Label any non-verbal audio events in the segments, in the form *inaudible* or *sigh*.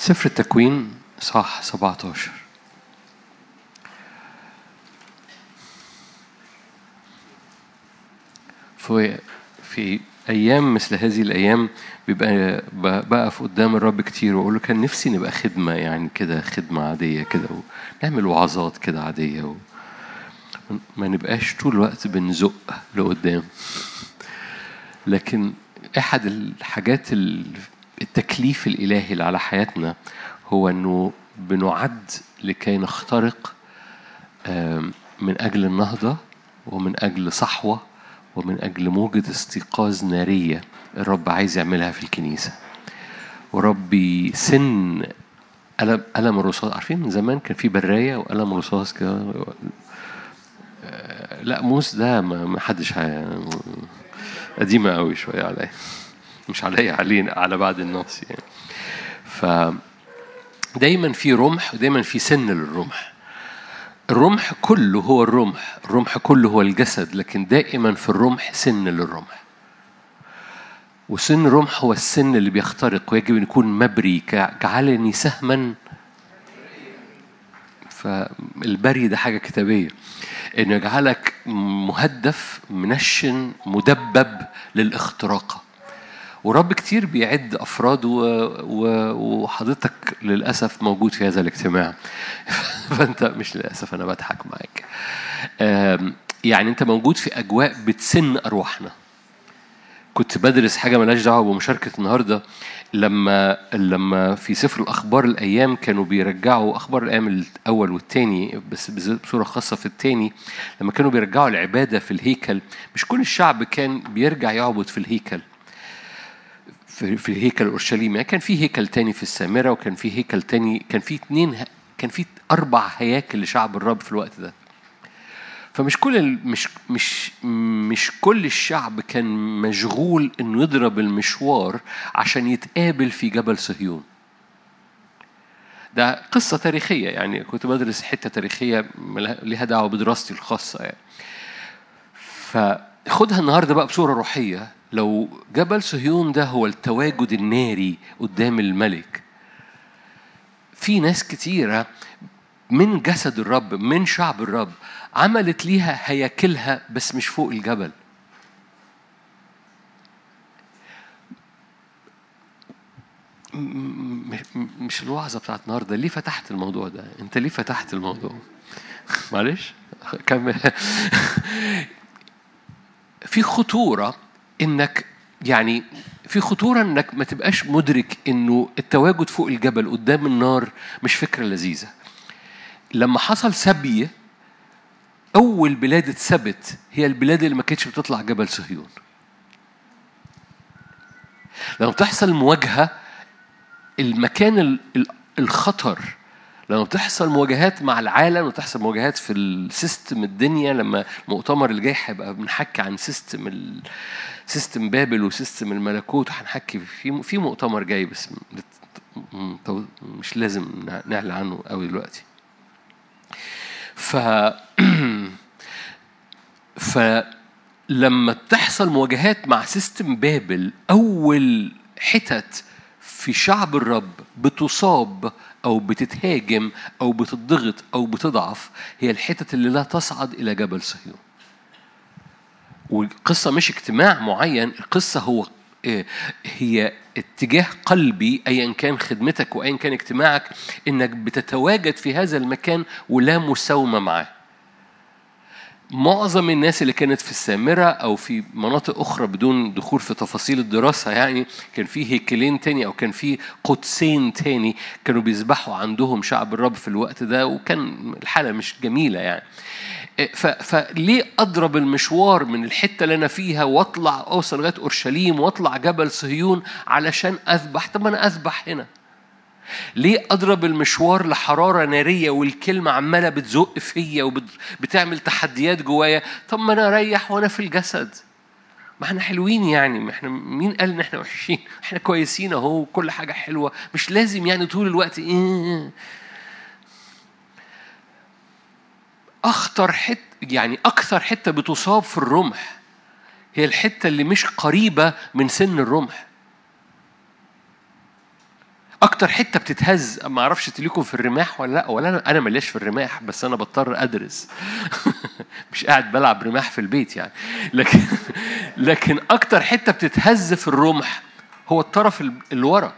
سفر التكوين صح 17 في في أيام مثل هذه الأيام بيبقى بقف قدام الرب كتير وأقول له كان نفسي نبقى خدمة يعني كده خدمة عادية كده ونعمل وعظات كده عادية و... ما نبقاش طول الوقت بنزق لقدام. لكن أحد الحاجات ال- التكليف الإلهي اللي على حياتنا هو إنه بنعد لكي نخترق من أجل النهضة ومن أجل صحوة ومن أجل موجة استيقاظ نارية الرب عايز يعملها في الكنيسة. وربي سن قلم قلم الرصاص. عارفين من زمان كان في براية وقلم رصاص كده؟ آه، لا موس ده ما حدش قديمة قوي شوية عليا. مش عليا علينا على بعض الناس يعني. ف دايما في رمح ودايما في سن للرمح. الرمح كله هو الرمح الرمح كله هو الجسد لكن دائما في الرمح سن للرمح. وسن الرمح هو السن اللي بيخترق ويجب أن يكون مبري جعلني سهما. فالبري ده حاجة كتابية. إنه يجعلك مهدف منشن مدبب للاختراق. ورب كتير بيعد. و... وحضرتك للأسف موجود في هذا الاجتماع. *laughs* فأنت مش للأسف أنا بضحك معاك. يعني أنت موجود في أجواء بتسن أرواحنا. كنت بدرس حاجة ملهاش دعوة بمشاركة النهارده. لما لما في سفر الأخبار الأيام كانوا بيرجعوا أخبار الأيام الأول والثاني بس بصورة خاصة في الثاني لما كانوا بيرجعوا العبادة في الهيكل مش كل الشعب كان بيرجع يعبد في الهيكل. في الهيكل أورشليم يعني كان في هيكل تاني في السامرة وكان في هيكل تاني كان في اتنين كان في أربع هياكل لشعب الرب في الوقت ده. فمش كل مش مش مش كل الشعب كان مشغول إنه يضرب المشوار عشان يتقابل في جبل صهيون. ده قصة تاريخية يعني كنت بدرس حتة تاريخية ملها- ليها دعوة بدراستي الخاصة يعني. فخدها النهارده بقى بصورة روحية. لو جبل صهيون ده هو التواجد الناري قدام الملك. في ناس كتيرة من جسد الرب من شعب الرب عملت ليها هياكلها بس مش فوق الجبل. مش الوعظة بتاعت النهارده ليه فتحت الموضوع ده؟ انت ليه فتحت الموضوع؟ معلش كمل. *laughs* في خطورة إنك يعني في خطورة إنك ما تبقاش مدرك إنه التواجد فوق الجبل قدام النار مش فكرة لذيذة. لما حصل سبي أول بلاد اتسبت هي البلاد اللي ما كانتش بتطلع جبل صهيون. لما بتحصل مواجهة المكان ال- ال- الخطر لما بتحصل مواجهات مع العالم وتحصل مواجهات في ال system الدنيا لما المؤتمر اللي جاي هيبقى بنحكي عن system ال... system بابل و system الملكوت وهنحكي في في مؤتمر جاي بس مش لازم نعلن عنه قوي دلوقتي. ف *clears throat* فلما تحصل مواجهات مع سيستم بابل أول حتت في شعب الرب بتصاب أو بتتهاجم أو بتضغط أو بتضعف هي الحتت اللي لا تصعد إلى جبل صهيون. والقصة مش اجتماع معين القصة هو إيه، هي اتجاه قلبي ايا كان خدمتك وايا كان اجتماعك إنك بتتواجد في هذا المكان ولا مساومة معاه. معظم الناس اللي كانت في السامرة أو في مناطق أخرى بدون دخول في تفاصيل الدراسة يعني كان في هيكلين تاني أو كان في قدسين تاني كانوا بيذبحوا عندهم شعب الرب في الوقت ده وكان الحالة مش جميلة يعني. ف- فليه أضرب المشوار من الحتة اللي أنا فيها وأطلع أوصل لغاية أورشليم وأطلع جبل صهيون علشان أذبح؟ طب ما أنا أذبح هنا. ليه أضرب المشوار لحرارة نارية والكلمة عمالة بتزق فيا وبتعمل تحديات جوايا؟ طب ما أنا أريح وأنا في الجسد. ما إحنا حلوين يعني ما إحنا مين قال إن إحنا وحشين؟ إحنا كويسين أهو كل حاجة حلوة. مش لازم يعني طول الوقت إيه أخطر حتة يعني أكثر حتة بتصاب في الرمح هي الحتة اللي مش قريبة من سن الرمح. أكتر حتة بتتهز ما أعرفش تليكم في الرماح ولا لأ ولا أنا أنا ملياش في الرماح بس أنا بضطر أدرس. *laughs* مش قاعد بلعب رماح في البيت يعني. لكن لكن أكتر حتة بتتهز في الرمح هو الطرف اللي ورا.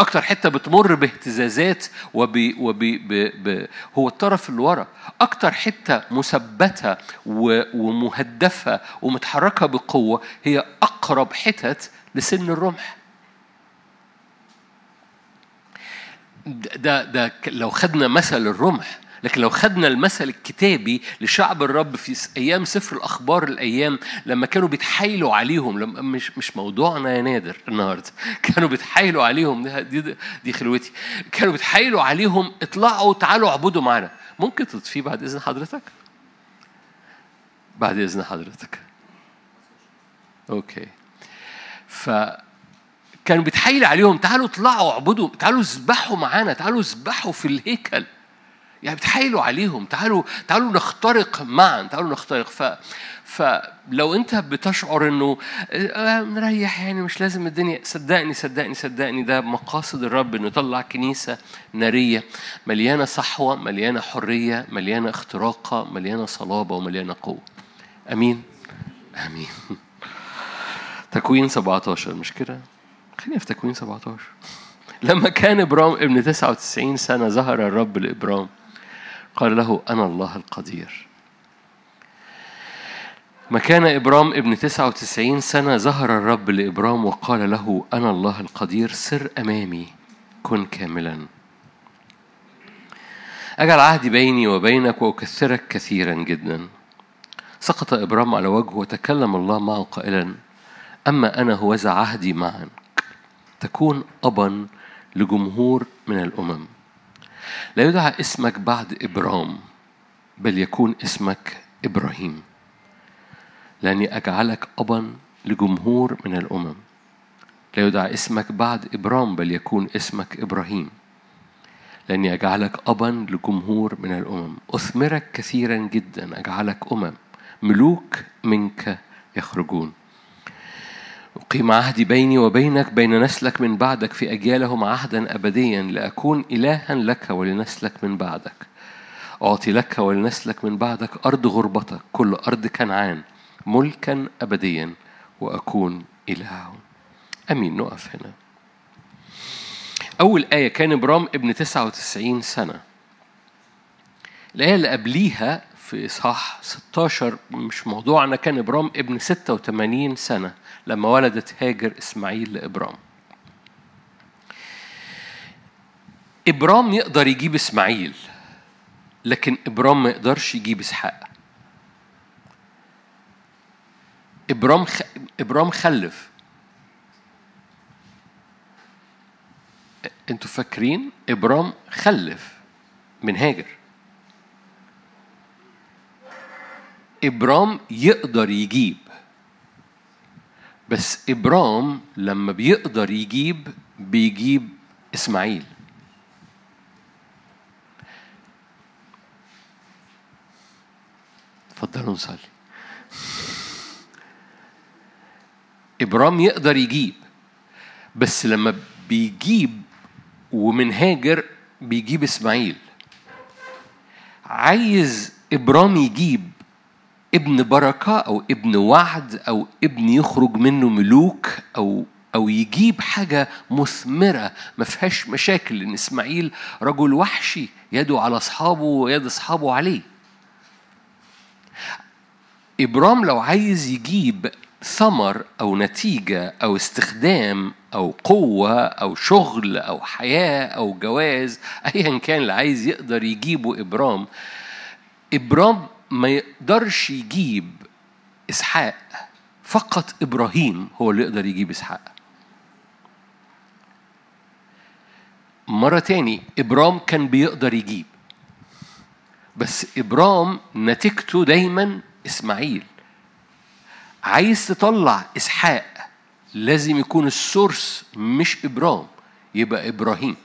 أكتر حتة بتمر باهتزازات وب وب ب... ب... هو الطرف اللي ورا. أكتر حتة مثبتة. ومهدفة ومتحركة بقوة هي أقرب حتت لسن الرمح. ده ده لو خدنا مثل الرمح لكن لو خدنا المثل الكتابي لشعب الرب في أيام سفر الأخبار الأيام لما كانوا بيتحايلوا عليهم لما مش مش موضوعنا يا نادر النهارده. *laughs* كانوا بيتحايلوا عليهم دي دي, خلوتي. كانوا بيتحايلوا عليهم اطلعوا تعالوا اعبدوا معانا ممكن تطفيه بعد إذن حضرتك؟ بعد إذن حضرتك. أوكي. ف كانوا بيتحايل عليهم تعالوا اطلعوا اعبدوا تعالوا اذبحوا معانا تعالوا اذبحوا في الهيكل. يعني بتحايلوا عليهم تعالوا تعالوا نخترق معا تعالوا نخترق. ف فلو انت بتشعر انه آه نريح يعني مش لازم الدنيا. صدقني صدقني صدقني ده مقاصد الرب إنه يطلع كنيسة نارية مليانة صحوة مليانة حرية مليانة اختراقة مليانة صلابة ومليانة قوة. آمين. آمين. *laughs* تكوين 17 مش كده؟ خلينا في تكوين 17 لما كان ابرام ابن 99 سنة ظهر الرب لابرام قال له أنا الله القدير. ما كان إبرام ابن 99 سنة ظهر الرب لإبرام وقال له أنا الله القدير سر أمامي كن كاملا. أجعل عهدي بيني وبينك وأكثرك كثيرا جدا. سقط إبرام على وجهه وتكلم الله معه قائلا أما أنا هوذا عهدي معك تكون أبا لجمهور من الأمم. لا يدعى اسمك بعد إبرام بل يكون اسمك إبراهيم. لأني أجعلك أبا لجمهور من الأمم. لا يدعى اسمك بعد إبرام بل يكون اسمك إبراهيم. لأني أجعلك أبا لجمهور من الأمم. أثمرك كثيرا جدا أجعلك أمم. ملوك منك يخرجون. أقيم عهدي بيني وبينك بين نسلك من بعدك في أجيالهم عهدا أبديا لأكون إلها لك ولنسلك من بعدك. أعطي لك ولنسلك من بعدك أرض غربتك كل أرض كنعان ملكا أبديا وأكون إلههم أمين نقف هنا. أول آية كان إبرام ابن 99 سنة. الآية اللي قبليها في إصحاح 16 مش موضوعنا كان إبرام ابن 86 سنة. لما ولدت هاجر إسماعيل لإبرام. إبرام يقدر يجيب إسماعيل لكن إبرام ما يقدرش يجيب إسحاق. إبرام خ... إبرام خلف. أنتوا فاكرين إبرام خلف من هاجر. إبرام يقدر يجيب بس إبرام لما بيقدر يجيب بيجيب إسماعيل. اتفضلوا نصلي. إبرام يقدر يجيب بس لما بيجيب ومن هاجر بيجيب إسماعيل. عايز إبرام يجيب ابن بركة أو ابن وعد أو ابن يخرج منه ملوك أو أو يجيب حاجة مثمرة ما فيهاش مشاكل لأن إسماعيل رجل وحشي يده على أصحابه ويد أصحابه عليه. إبرام لو عايز يجيب ثمر أو نتيجة أو استخدام أو قوة أو شغل أو حياة أو جواز أيا كان اللي عايز يقدر يجيبه إبرام إبرام ما يقدرش يجيب إسحاق فقط إبراهيم هو اللي يقدر يجيب إسحاق. مرة تاني إبرام كان بيقدر يجيب. بس إبرام نتيجته دايما إسماعيل. عايز تطلع إسحاق لازم يكون السورس مش إبرام يبقى إبراهيم.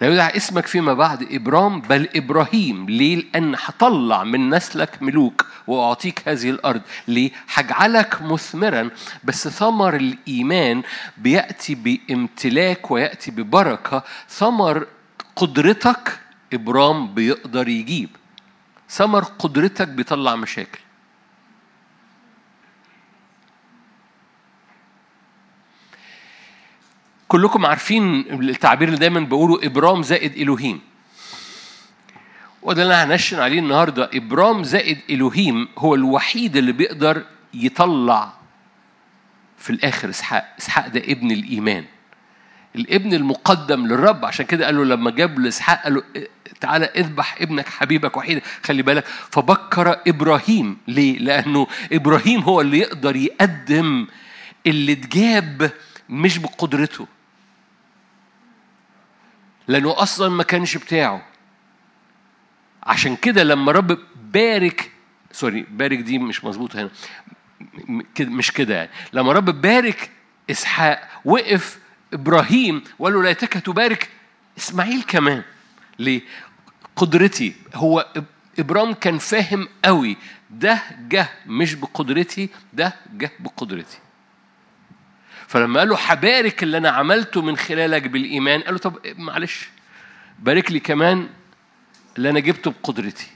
لا يدعى اسمك فيما بعد إبرام بل إبراهيم ليه؟ لأن هطلع من نسلك ملوك وأعطيك هذه الأرض ليه؟ هجعلك مثمرا بس ثمر الإيمان بيأتي بامتلاك ويأتي ببركة ثمر قدرتك إبرام بيقدر يجيب ثمر قدرتك بيطلع مشاكل كلكم عارفين التعبير اللي دايما بقوله إبرام زائد الوهيم وده اللي أنا هنشن عليه النهارده. إبرام زائد الوهيم هو الوحيد اللي بيقدر يطلع في الآخر إسحاق إسحاق ده ابن الإيمان. الابن المقدم للرب. عشان كده قال له لما جاب لإسحاق قال له تعالى اذبح ابنك حبيبك وحيد خلي بالك فبكر إبراهيم. ليه؟ لأنه إبراهيم هو اللي يقدر يقدم اللي اتجاب مش بقدرته. لأنه أصلا ما كانش بتاعه. عشان كده لما رب بارك سوري بارك دي مش مظبوطة هنا. مش كده يعني. لما رب بارك إسحاق وقف إبراهيم وقال له ليتك تبارك إسماعيل كمان. ليه؟ قدرتي. هو إبرام كان فاهم قوي ده جه مش بقدرتي ده جه بقدرتي. فلما قال له حبارك اللي أنا عملته من خلالك بالإيمان قال له طب معلش بارك لي كمان اللي أنا جبته بقدرتي.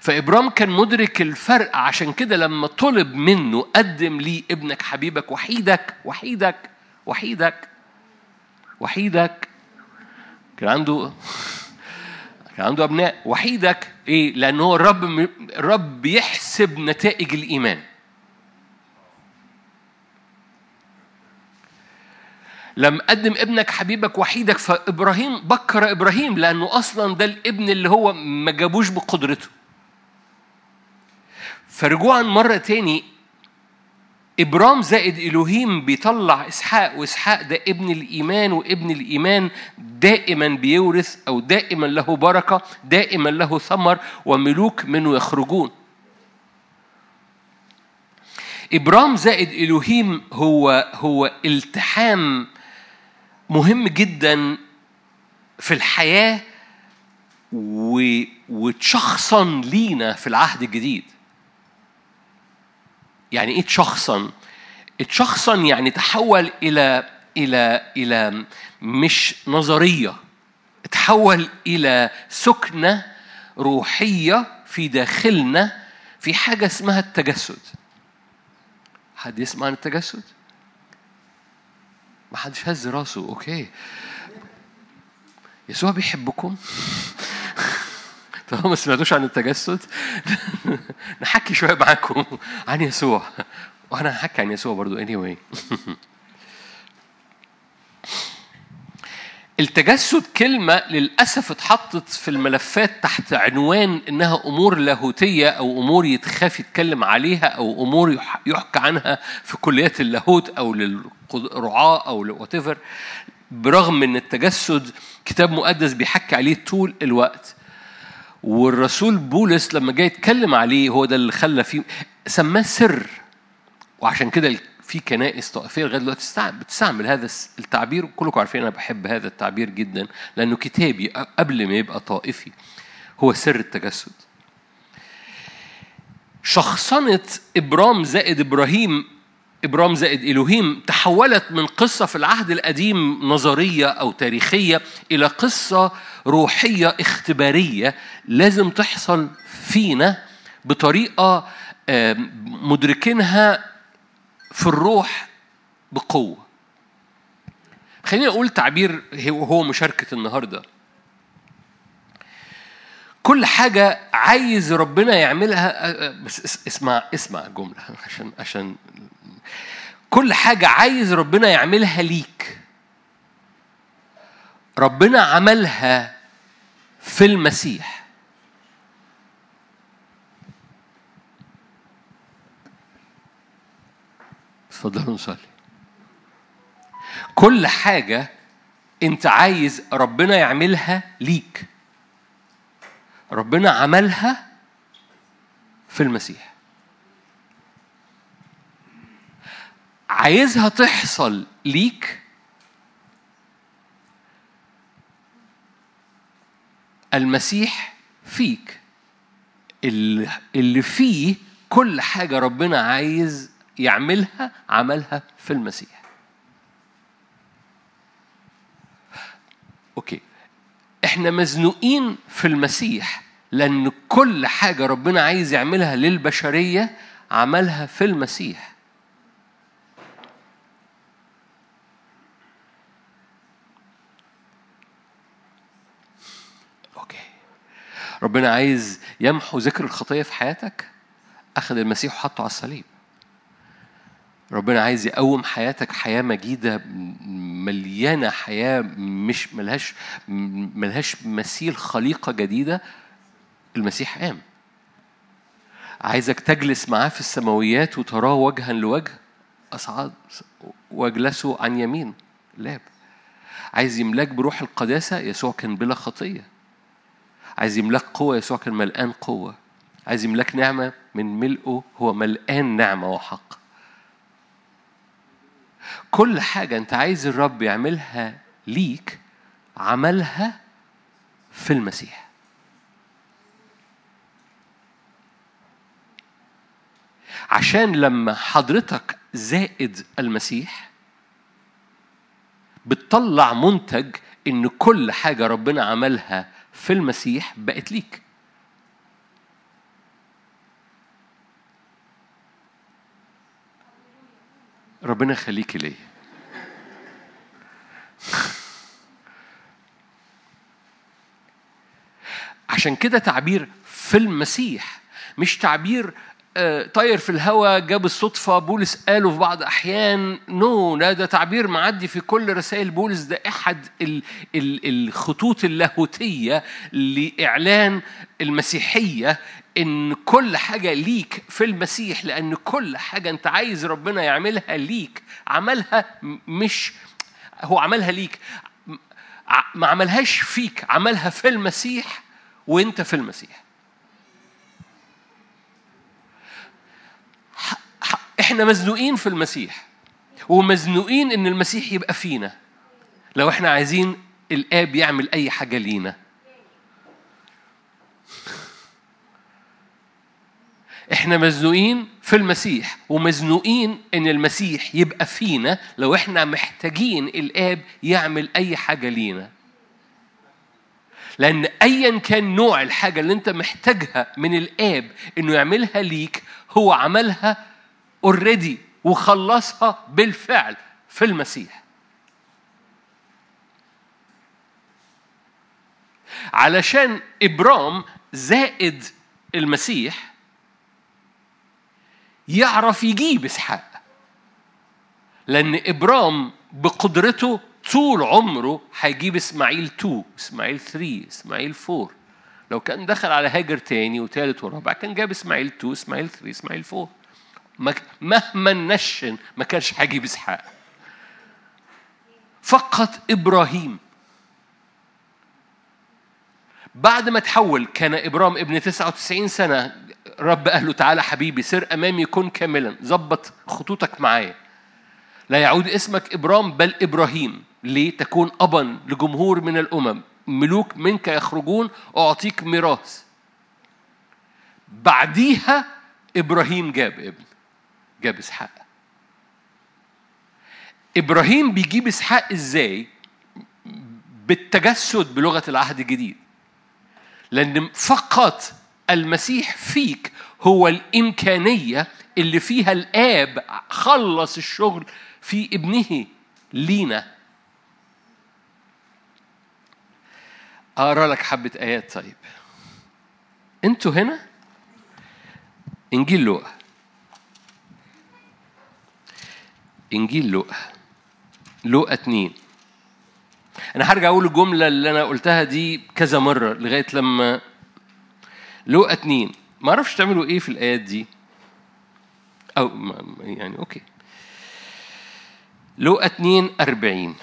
فإبرام كان مدرك الفرق عشان كده لما طلب منه قدم لي ابنك حبيبك وحيدك وحيدك وحيدك وحيدك. كان عنده كان عنده أبناء وحيدك إيه؟ لأن هو الرب الرب بيحسب نتائج الإيمان. لم قدم ابنك حبيبك وحيدك فإبراهيم بكر إبراهيم لأنه أصلا ده الابن اللي هو ما جابوش بقدرته. فرجوعا مرة تاني إبرام زائد الوهيم بيطلع إسحاق وإسحاق ده ابن الإيمان وابن الإيمان دائما بيورث أو دائما له بركة دائما له ثمر وملوك منه يخرجون. إبرام زائد الوهيم هو هو التحام مهم جدا في الحياة وتشخصا لينا في العهد الجديد. يعني إيه تشخصا اتشخصا يعني تحول إلى إلى إلى مش نظرية. تحول إلى سكنة روحية في داخلنا في حاجة اسمها التجسد. حد يسمع عن التجسد؟ ما حدش هز راسه. أوكي. يسوع بيحبكم. *laughs* طالما ما سمعتوش عن التجسد. *laughs* نحكي شوية معاكم عن يسوع. وأنا هحكي عن يسوع برضو anyway. *laughs* التجسد كلمة للأسف اتحطت في الملفات تحت عنوان إنها أمور لاهوتية أو أمور يتخاف يتكلم عليها أو أمور يحكى عنها في كليات اللاهوت أو للرعاة أو واتيفر برغم إن التجسد كتاب مقدس بيحكي عليه طول الوقت. والرسول بولس لما جاي يتكلم عليه هو ده اللي خلى فيه سماه سر. وعشان كده في كنائس طائفية لغاية دلوقتي بتستعمل هذا التعبير. كلكم عارفين أنا بحب هذا التعبير جدا لأنه كتابي قبل ما يبقى طائفي هو سر التجسد. شخصنة إبرام زائد إبراهيم إبرام زائد إلهيم تحولت من قصة في العهد القديم نظرية أو تاريخية إلى قصة روحية اختبارية لازم تحصل فينا بطريقة مدركينها في الروح بقوة. خليني أقول تعبير هو مشاركة النهاردة. كل حاجة عايز ربنا يعملها بس اسمع اسمع جملة *laughs* عشان عشان كل حاجة عايز ربنا يعملها ليك. ربنا عملها في المسيح. اتفضلوا نصلي. كل حاجة أنت عايز ربنا يعملها ليك. ربنا عملها في المسيح. عايزها تحصل ليك؟ المسيح فيك. اللي فيه كل حاجة ربنا عايز يعملها عملها في المسيح. okay. إحنا مزنوقين في المسيح لأن كل حاجة ربنا عايز يعملها للبشرية عملها في المسيح. okay. ربنا عايز يمحو ذكر الخطية في حياتك؟ أخذ المسيح وحطه على الصليب. ربنا عايز يقوم حياتك حياة مجيدة مليانة حياة مش ملهاش ملهاش مثيل خليقة جديدة المسيح قام. عايزك تجلس معاه في السماويات وتراه وجها لوجه أصعد واجلسوا عن يمين لاب. عايز يملاك بروح القداسة يسوع كان بلا خطية. عايز يملاك قوة يسوع كان ملقان قوة. عايز يملاك نعمة من ملئه هو ملقان نعمة وحق. كل حاجة أنت عايز الرب يعملها ليك عملها في المسيح. عشان لما حضرتك زائد المسيح بتطلع منتج إن كل حاجة ربنا عملها في المسيح بقت ليك. ربنا يخليك ليه عشان كده تعبير في المسيح مش تعبير طاير في الهواء جاب الصدفة بولس قاله في بعض أحيان نو no, ده تعبير معدي في كل رسائل بولس ده أحد ال ال الخطوط اللاهوتية لإعلان المسيحية إن كل حاجة ليك في المسيح لأن كل حاجة أنت عايز ربنا يعملها ليك عملها مش هو عملها ليك ما عملهاش فيك عملها في المسيح وأنت في المسيح. إحنا مزنوقين في المسيح. ومزنوقين إن المسيح يبقى فينا. لو إحنا عايزين الآب يعمل أي حاجة لينا. إحنا مزنوقين في المسيح. ومزنوقين إن المسيح يبقى فينا لو إحنا محتاجين الآب يعمل أي حاجة لينا. لأن ايا كان نوع الحاجة اللي أنت محتاجها من الآب إنه يعملها ليك هو عملها اوريدي وخلصها بالفعل في المسيح. علشان ابرام زائد المسيح يعرف يجيب إسحاق. لأن ابرام بقدرته طول عمره هيجيب إسماعيل 2 إسماعيل 3 إسماعيل 4 لو كان دخل على هاجر تاني وتالت ورابع كان جاب إسماعيل 2 إسماعيل 3 إسماعيل 4 مهما نشن ما كانش هيجيب إسحاق. فقط إبراهيم. بعد ما تحول كان ابرام ابن 99 سنة رب قال له تعالى حبيبي سر أمامي كن كاملا. ظبط خطوطك معايا. لا يعود اسمك ابرام بل إبراهيم. ليه؟ تكون ابا لجمهور من الأمم. ملوك منك يخرجون أعطيك ميراث. بعديها إبراهيم جاب ابن. جاب إسحاق. إبراهيم بيجيب إسحاق إزاي؟ بالتجسد بلغة العهد الجديد. لأن فقط المسيح فيك هو الإمكانية اللي فيها الآب خلص الشغل في ابنه لينا. أقرأ لك حبة آيات طيب. أنتوا هنا؟ إنجيل لوقا. إنجيل لوقا لوقا اتنين. أنا هرجع أقول الجملة اللي أنا قلتها دي كذا مرة لغاية لما لوقا اتنين. ما أعرفش تعملوا إيه في الآيات دي. أو يعني أوكي. لوقا 2 40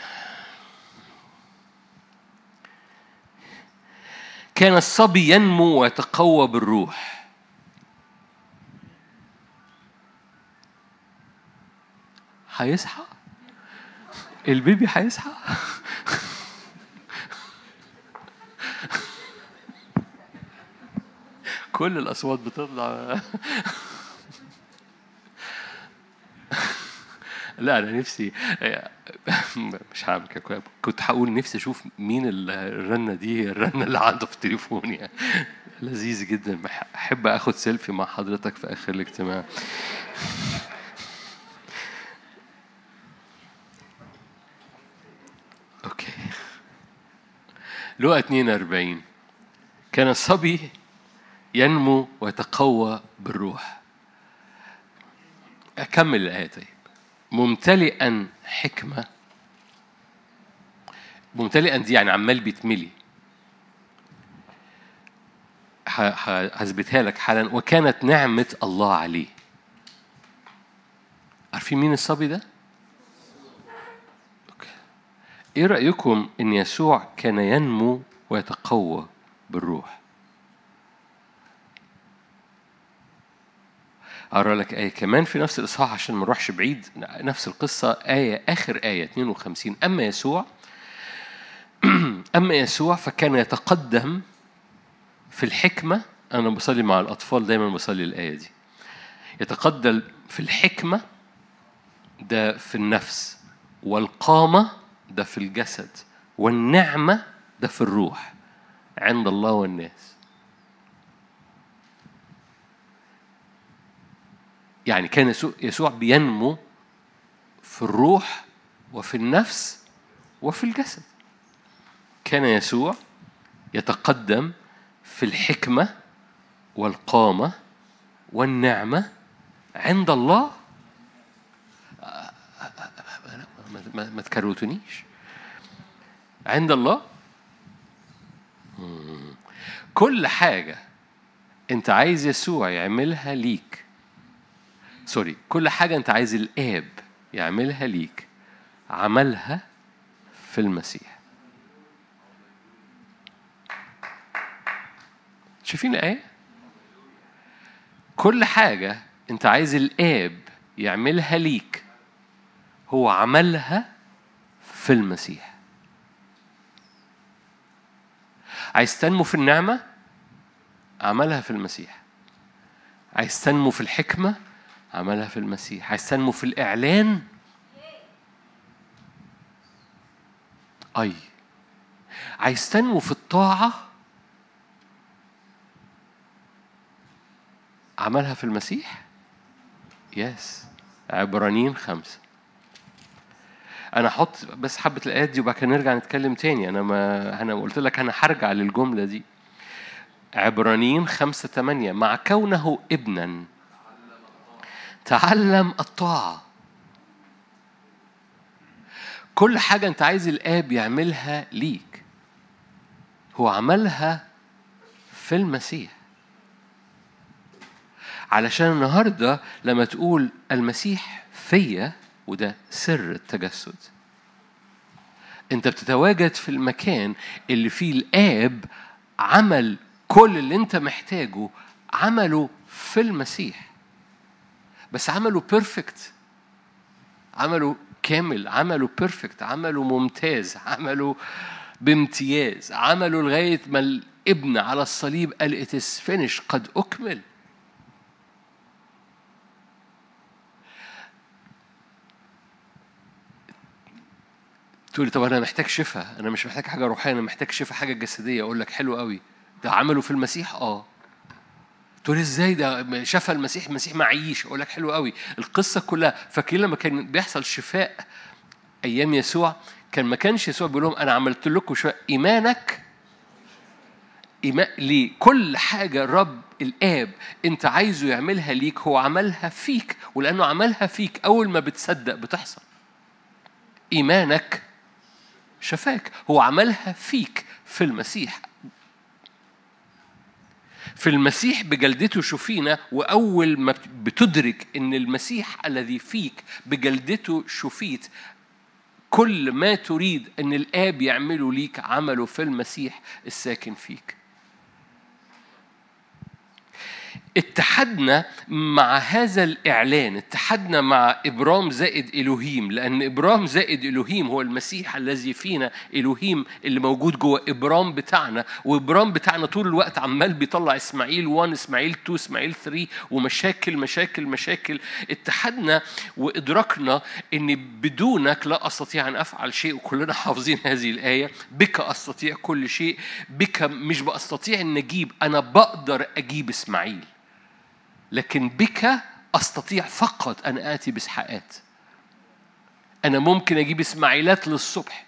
كان الصبي ينمو ويتقوى بالروح. هيصحى البيبي هيصحى كل الأصوات بتطلع. لا أنا نفسي مش هعمل كده كنت هقول نفسي أشوف مين الرنة دي الرنة اللي عنده في تليفوني يعني. لذيذ جدا. أحب أخد سيلفي مع حضرتك في آخر الاجتماع okay لقى 42 كان الصبي ينمو ويتقوى بالروح. أكمل الآية طيب. ممتلئا حكمة. ممتلئا دي يعني عمال بيتملي هثبتها لك حالا. وكانت نعمة الله عليه. عارفين مين الصبي ده؟ أوكي. إيه رأيكم إن يسوع كان ينمو ويتقوى بالروح؟ أقرأ لك آية كمان في نفس الإصحاح عشان ما نروحش بعيد نفس القصة آية آخر آية 52 أما يسوع *clears throat* أما يسوع فكان يتقدم في الحكمة أنا بصلي مع الأطفال دايما بصلي الآية دي. يتقدم في الحكمة ده في النفس والقامة ده في الجسد والنعمة ده في الروح عند الله والناس. يعني كان يسوع بينمو في الروح وفي النفس وفي الجسد. كان يسوع يتقدم في الحكمة والقامة والنعمة عند الله ما تكروتنيش عند الله. كل حاجة أنت عايز يسوع يعملها ليك. سوري كل حاجة أنت عايز الآب يعملها ليك. عملها في المسيح. شايفين الآية؟ كل حاجة أنت عايز الآب يعملها ليك هو عملها في المسيح. عايز تنمو في النعمة؟ عملها في المسيح. عايز تنمو في الحكمة؟ عملها في المسيح. عايز تنمو في الإعلان؟ أي. عايز تنمو في الطاعة؟ عملها في المسيح؟ يس عبرانيين خمسة. أنا أحط بس حبة الآيات دي وبعد كده نرجع نتكلم تاني. أنا ما أنا قلت لك أنا هرجع للجملة دي. عبرانيين خمسة ثمانية مع كونه ابنا تعلم الطاعة. كل حاجة أنت عايز الآب يعملها ليك. هو عملها في المسيح. علشان النهاردة لما تقول المسيح فيا وده سر التجسد. انت بتتواجد في المكان اللي فيه الآب عمل كل اللي انت محتاجه عمله في المسيح. بس عمله perfect عمله كامل عمله perfect عمله ممتاز عمله بامتياز عمله لغاية ما الابن على الصليب قال is finished قد أكمل. تقولي طب أنا محتاج شفاء أنا مش محتاج حاجة روحية أنا محتاج شفاء حاجة جسدية. أقول لك حلو قوي ده عمله في المسيح؟ آه. تقول إزاي ده؟ شفى المسيح المسيح معيش. أقول لك حلو قوي القصة كلها فاكرين لما كان بيحصل شفاء أيام يسوع؟ كان ما كانش يسوع بيقول لهم أنا عملت لكم شفاء. إيمانك إيمان ليه كل حاجة الرب الآب أنت عايزه يعملها ليك هو عملها فيك ولأنه عملها فيك أول ما بتصدق بتحصل. إيمانك شفاك هو عملها فيك في المسيح. في المسيح بجلدته شفينا وأول ما بتدرك إن المسيح الذي فيك بجلدته شفيت كل ما تريد أن الآب يعمله ليك عمله في المسيح الساكن فيك. اتحدنا مع هذا الإعلان اتحدنا مع إبرام زائد إلوهيم لأن إبرام زائد إلوهيم هو المسيح الذي فينا إلوهيم اللي موجود جوه إبرام بتاعنا وإبرام بتاعنا طول الوقت عمال بيطلع إسماعيل 1 إسماعيل 2 إسماعيل 3 ومشاكل مشاكل مشاكل. اتحدنا وإدركنا إن بدونك لا أستطيع أن أفعل شيء وكلنا حافظين هذه الآية بك أستطيع كل شيء بك مش بأستطيع أن أجيب أنا بقدر أجيب إسماعيل. لكن بك أستطيع فقط أن آتي بإسحاقات. أنا ممكن أجيب إسماعيلات للصبح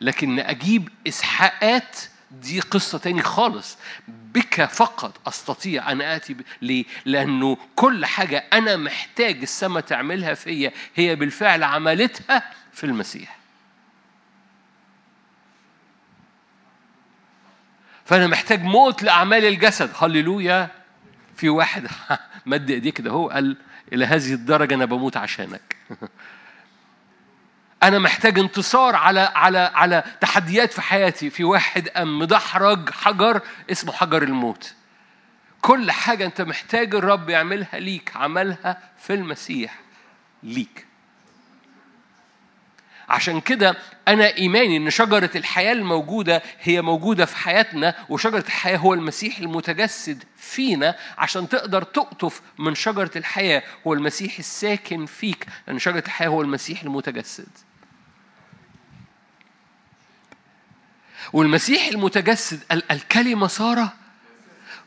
لكن أجيب إسحاقات دي قصة تاني خالص. بك فقط أستطيع أن آتي ب... ليه؟ لأنه كل حاجة أنا محتاج السماء تعملها فيا هي بالفعل عملتها في المسيح. فأنا محتاج موت لأعمال الجسد. هللويا! في واحد *laughs* مد ايديه كده هو قال إلى هذه الدرجة أنا بموت عشانك. *laughs* أنا محتاج انتصار على على على تحديات في حياتي. في واحد قام مدحرج حجر اسمه حجر الموت. كل حاجة أنت محتاج الرب يعملها ليك عملها في المسيح ليك. عشان كده أنا إيماني إن شجرة الحياة الموجودة هي موجودة في حياتنا وشجرة الحياة هو المسيح المتجسد فينا عشان تقدر تقطف من شجرة الحياة هو المسيح الساكن فيك لأن شجرة الحياة هو المسيح المتجسد. والمسيح المتجسد الكلمة صار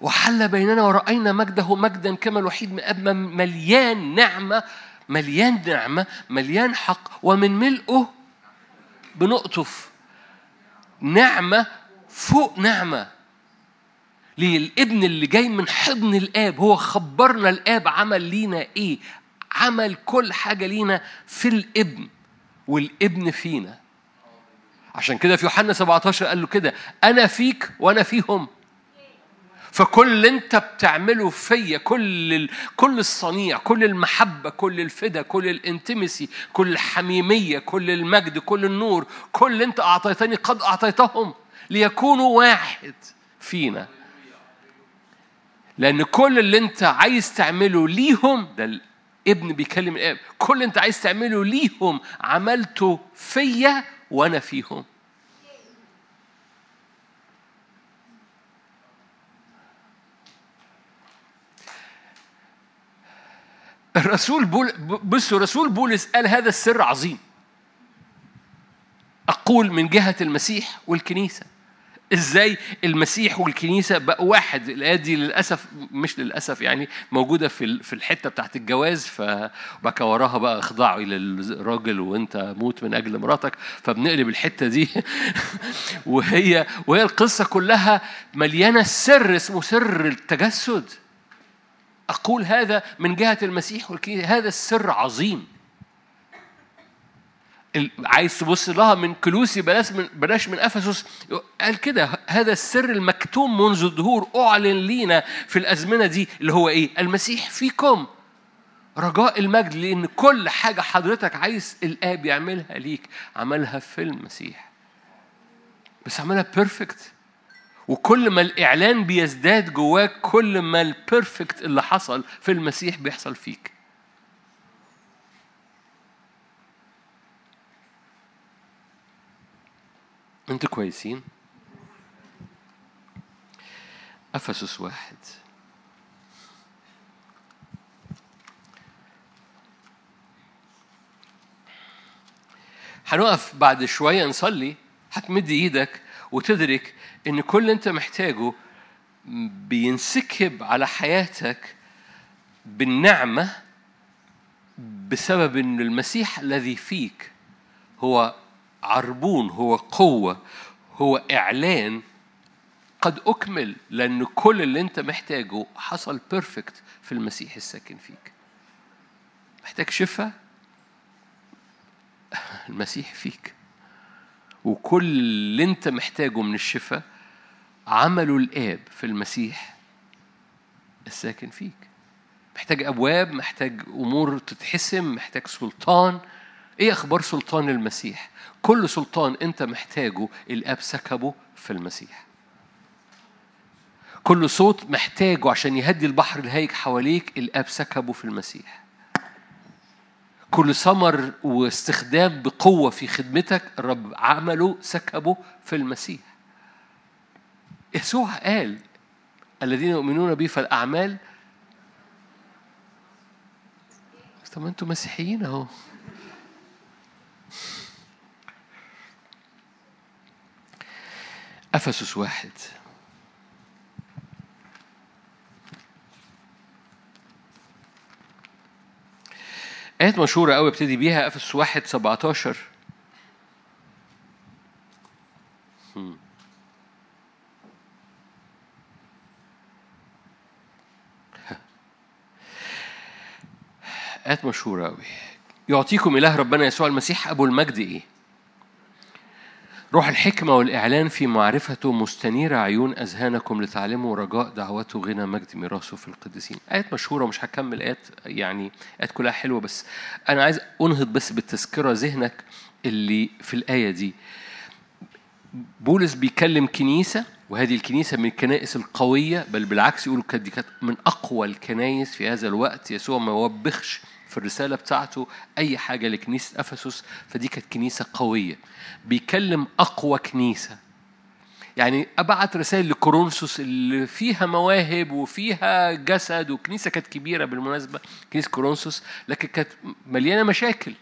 وحل بيننا ورأينا مجده مجدا كما الوحيد من مليان نعمة مليان نعمة مليان حق ومن ملئه بنقطف نعمة فوق نعمة. ليه؟ الابن اللي جاي من حضن الآب هو خبرنا الآب عمل لينا إيه؟ عمل كل حاجة لينا في الابن والابن فينا. عشان كده في يوحنا 17 قال له كده أنا فيك وأنا فيهم. فكل اللي انت بتعمله فيا كل. كل الصنيع كل المحبة كل الفدا كل الانتمسي كل الحميمية كل المجد كل النور كل اللي انت أعطيتني قد أعطيتهم ليكونوا واحد فينا لأن كل اللي انت عايز تعمله ليهم ده الابن بيكلم الاب كل اللي انت عايز تعمله ليهم عملته فيا وأنا فيهم الرسول بول بصوا رسول بولس قال هذا السر عظيم. أقول من جهة المسيح والكنيسة. إزاي المسيح والكنيسة بقوا واحد؟ الايه دي للأسف مش للأسف يعني موجودة في في الحتة بتاعت الجواز فبقى وراها بقى اخضعي للراجل وأنت موت من أجل مراتك فبنقلب الحتة دي. *laughs* وهي وهي القصة كلها مليانة سر اسمه سر التجسد. أقول هذا من جهة المسيح والكنيسة. هذا السر عظيم. عايز تبص لها من كلوسي بلاش من بلاش من أفسس. قال كده هذا السر المكتوم منذ الدهور أعلن لينا في الأزمنة دي اللي هو إيه؟ المسيح فيكم. رجاء المجد لأن كل حاجة حضرتك عايز الآب يعملها ليك. عملها في المسيح. بس عملها perfect وكل ما الإعلان بيزداد جواك كل ما البيرفكت اللي حصل في المسيح بيحصل فيك. أنتوا كويسين؟ أفسس واحد. هنقف بعد شوية نصلي. هتمد إيدك وتدرك إن كل اللي أنت محتاجه بينسكب على حياتك بالنعمة بسبب إن المسيح الذي فيك هو عربون هو قوة هو إعلان قد أكمل لأن كل اللي أنت محتاجه حصل بيرفكت في المسيح الساكن فيك. محتاج شفاء؟ *laughs* المسيح فيك. وكل اللي أنت محتاجه من الشفاء عمله الآب في المسيح الساكن فيك. محتاج أبواب محتاج أمور تتحسم محتاج سلطان. إيه أخبار سلطان المسيح؟ كل سلطان أنت محتاجه الآب سكبه في المسيح. كل صوت محتاجه عشان يهدي البحر الهايج حواليك الآب سكبه في المسيح. كل ثمر واستخدام بقوة في خدمتك الرب عمله سكبه في المسيح. يسوع قال الذين يؤمنون بي فالأعمال طب ما أنتوا مسيحيين اهو. أفسس واحد. آيات مشهورة أوي ابتدي بيها أفسس واحد 17 آيات مشهورة أوي. يعطيكم إله ربنا يسوع المسيح أبو المجد إيه؟ روح الحكمة والإعلان في معرفته مستنيرة عيون أذهانكم لتعلموا رجاء دعوته غنى مجد ميراثه في القديسين. آيات مشهورة مش هكمل آيات يعني آيات كلها حلوة بس أنا عايز أنهض بس بالتذكرة ذهنك اللي في الآية دي. بولس بيكلم كنيسة وهذه الكنيسة من الكنائس القوية بل بالعكس يقولوا كانت من أقوى الكنائس في هذا الوقت. يسوع ما وبخش في الرسالة بتاعته أي حاجة لكنيسة أفسس فدي كانت كنيسة قوية. بيكلم أقوى كنيسة. يعني أبعت رسائل لكورنثوس اللي فيها مواهب وفيها جسد وكنيسة كانت كبيرة بالمناسبة كنيسة كورنثوس لكن كانت مليانة مشاكل.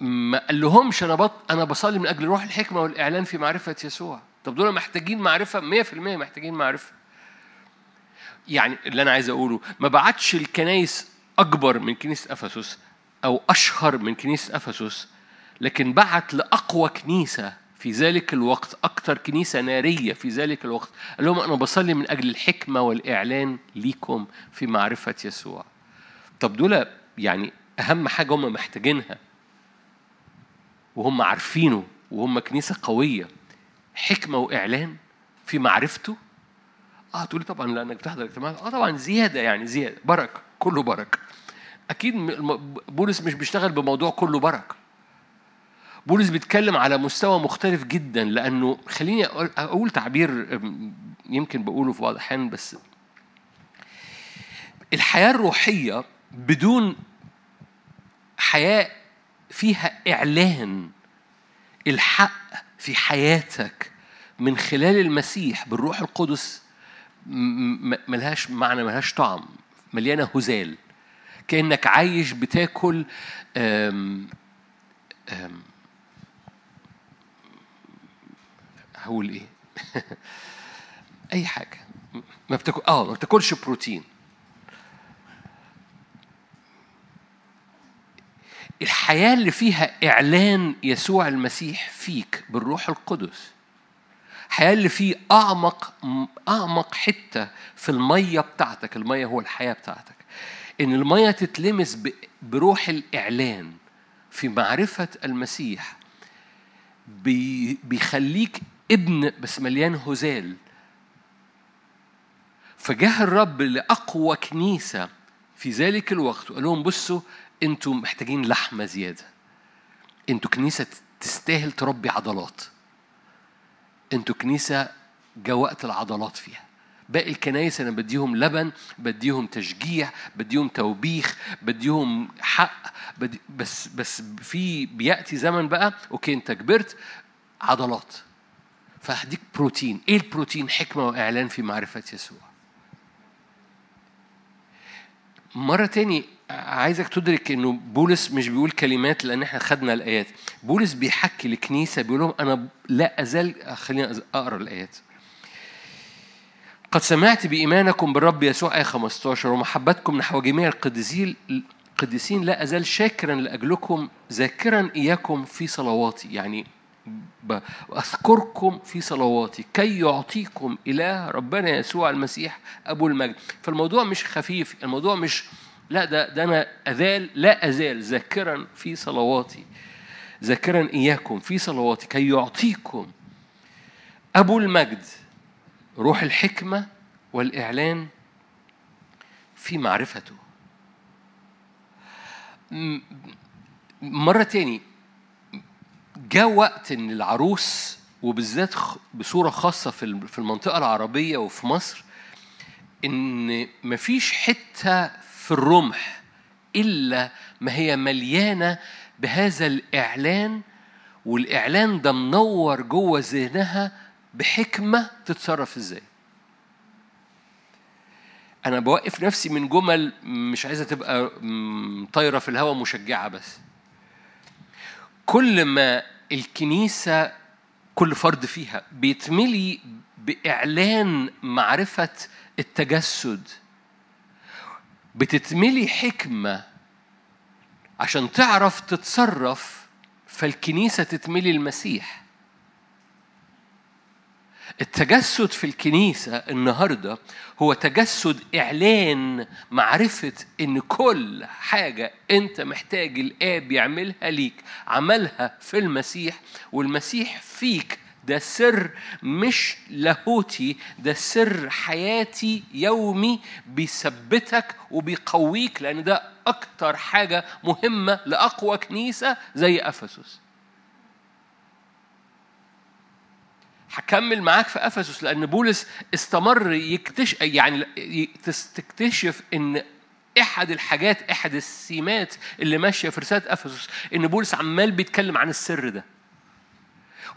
ما قال لهمش أنا بط... أنا بصلي من أجل روح الحكمة والإعلان في معرفة يسوع. طب دول محتاجين معرفة؟ 100% محتاجين معرفة. يعني اللي أنا عايز أقوله ما بعتش الكنايس أكبر من كنيسه أفسس أو أشهر من كنيسه أفسس لكن بعت لأقوى كنيسة في ذلك الوقت أكثر كنيسة نارية في ذلك الوقت. قال لهم أنا بصلي من أجل الحكمة والإعلان ليكم في معرفة يسوع. طب دول يعني أهم حاجة هم محتاجينها وهم عارفينه وهم كنيسة قوية. حكمة وإعلان في معرفته؟ آه تقولي طبعا لانك بتحضر اجتماعات آه طبعا زيادة يعني زيادة بركة. كله بركة. أكيد م- بولس مش بيشتغل بموضوع كله بركة. بولس بيتكلم على مستوى مختلف جدا لأنه خليني أقول- تعبير يمكن بقوله في بعض الأحيان بس الحياة الروحية بدون حياة فيها إعلان الحق في حياتك من خلال المسيح بالروح القدس ملهاش معنى ملهاش طعم. مليانة هزال. كأنك عايش بتاكل أم أم هقول إيه؟ *laughs* أي حاجة. ما بتاكل آه ما بتاكلش بروتين. الحياة اللي فيها إعلان يسوع المسيح فيك بالروح القدس الحياة اللي فيه أعمق أعمق حتة في المية بتاعتك. المية هو الحياة بتاعتك. إن المية تتلمس بروح الإعلان في معرفة المسيح بي- بيخليك ابن بس مليان هزال. فجاء الرب لأقوى كنيسة في ذلك الوقت وقال لهم بصوا أنتوا محتاجين لحمة زيادة. أنتوا كنيسة تستاهل تربي عضلات. أنتوا كنيسة جاء وقت العضلات فيها. باقي الكنايس أنا بديهم لبن بديهم تشجيع بديهم توبيخ بديهم حق بدي بس بس في بيأتي زمن بقى أوكي أنت كبرت عضلات. فهديك بروتين. إيه البروتين؟ حكمة وإعلان في معرفة يسوع. مرة تاني عايزك تدرك إنه بولس مش بيقول كلمات لأن إحنا خدنا الآيات. بولس بيحكي لكنيسة بيقول لهم أنا لا أزال خلينا أقرأ الآيات. قد سمعت بإيمانكم بالرب يسوع آية 15 ومحبتكم نحو جميع القديسين القديسين لا أزال شاكرا لأجلكم ذاكرا إياكم في صلواتي. يعني أذكركم في صلواتي. كي يعطيكم إله ربنا يسوع المسيح أبو المجد. فالموضوع مش خفيف الموضوع مش لا ده ده أنا أزال لا أزال ذاكرا في صلواتي ذاكرا إياكم في صلواتي كي يعطيكم أبو المجد روح الحكمة والإعلان في معرفته. مرة تاني جاء وقت إن العروس وبالذات بصورة خاصة في المنطقة العربية وفي مصر إن مفيش حتة في الرمح إلا ما هي مليانة بهذا الإعلان والإعلان ده منور جوه ذهنها بحكمة تتصرف إزاي. أنا بوقف نفسي من جمل مش عايزة تبقى طايرة في الهواء مشجعة بس. كل ما الكنيسة كل فرد فيها بيتملي بإعلان معرفة التجسد بتتملي حكمة عشان تعرف تتصرف فالكنيسة تتملي المسيح. التجسد في الكنيسة النهاردة هو تجسد إعلان معرفة إن كل حاجة أنت محتاج الآب يعملها ليك عملها في المسيح والمسيح فيك ده سر مش لاهوتي ده سر حياتي يومي بيثبتك وبيقويك لأن ده أكتر حاجة مهمة لأقوى كنيسة زي أفسس. هكمل معاك في أفسس لأن بولس استمر يكتشف يعني تكتشف إن إحد الحاجات إحد السمات اللي ماشية في رسالة أفسس إن بولس عمال بيتكلم عن السر ده.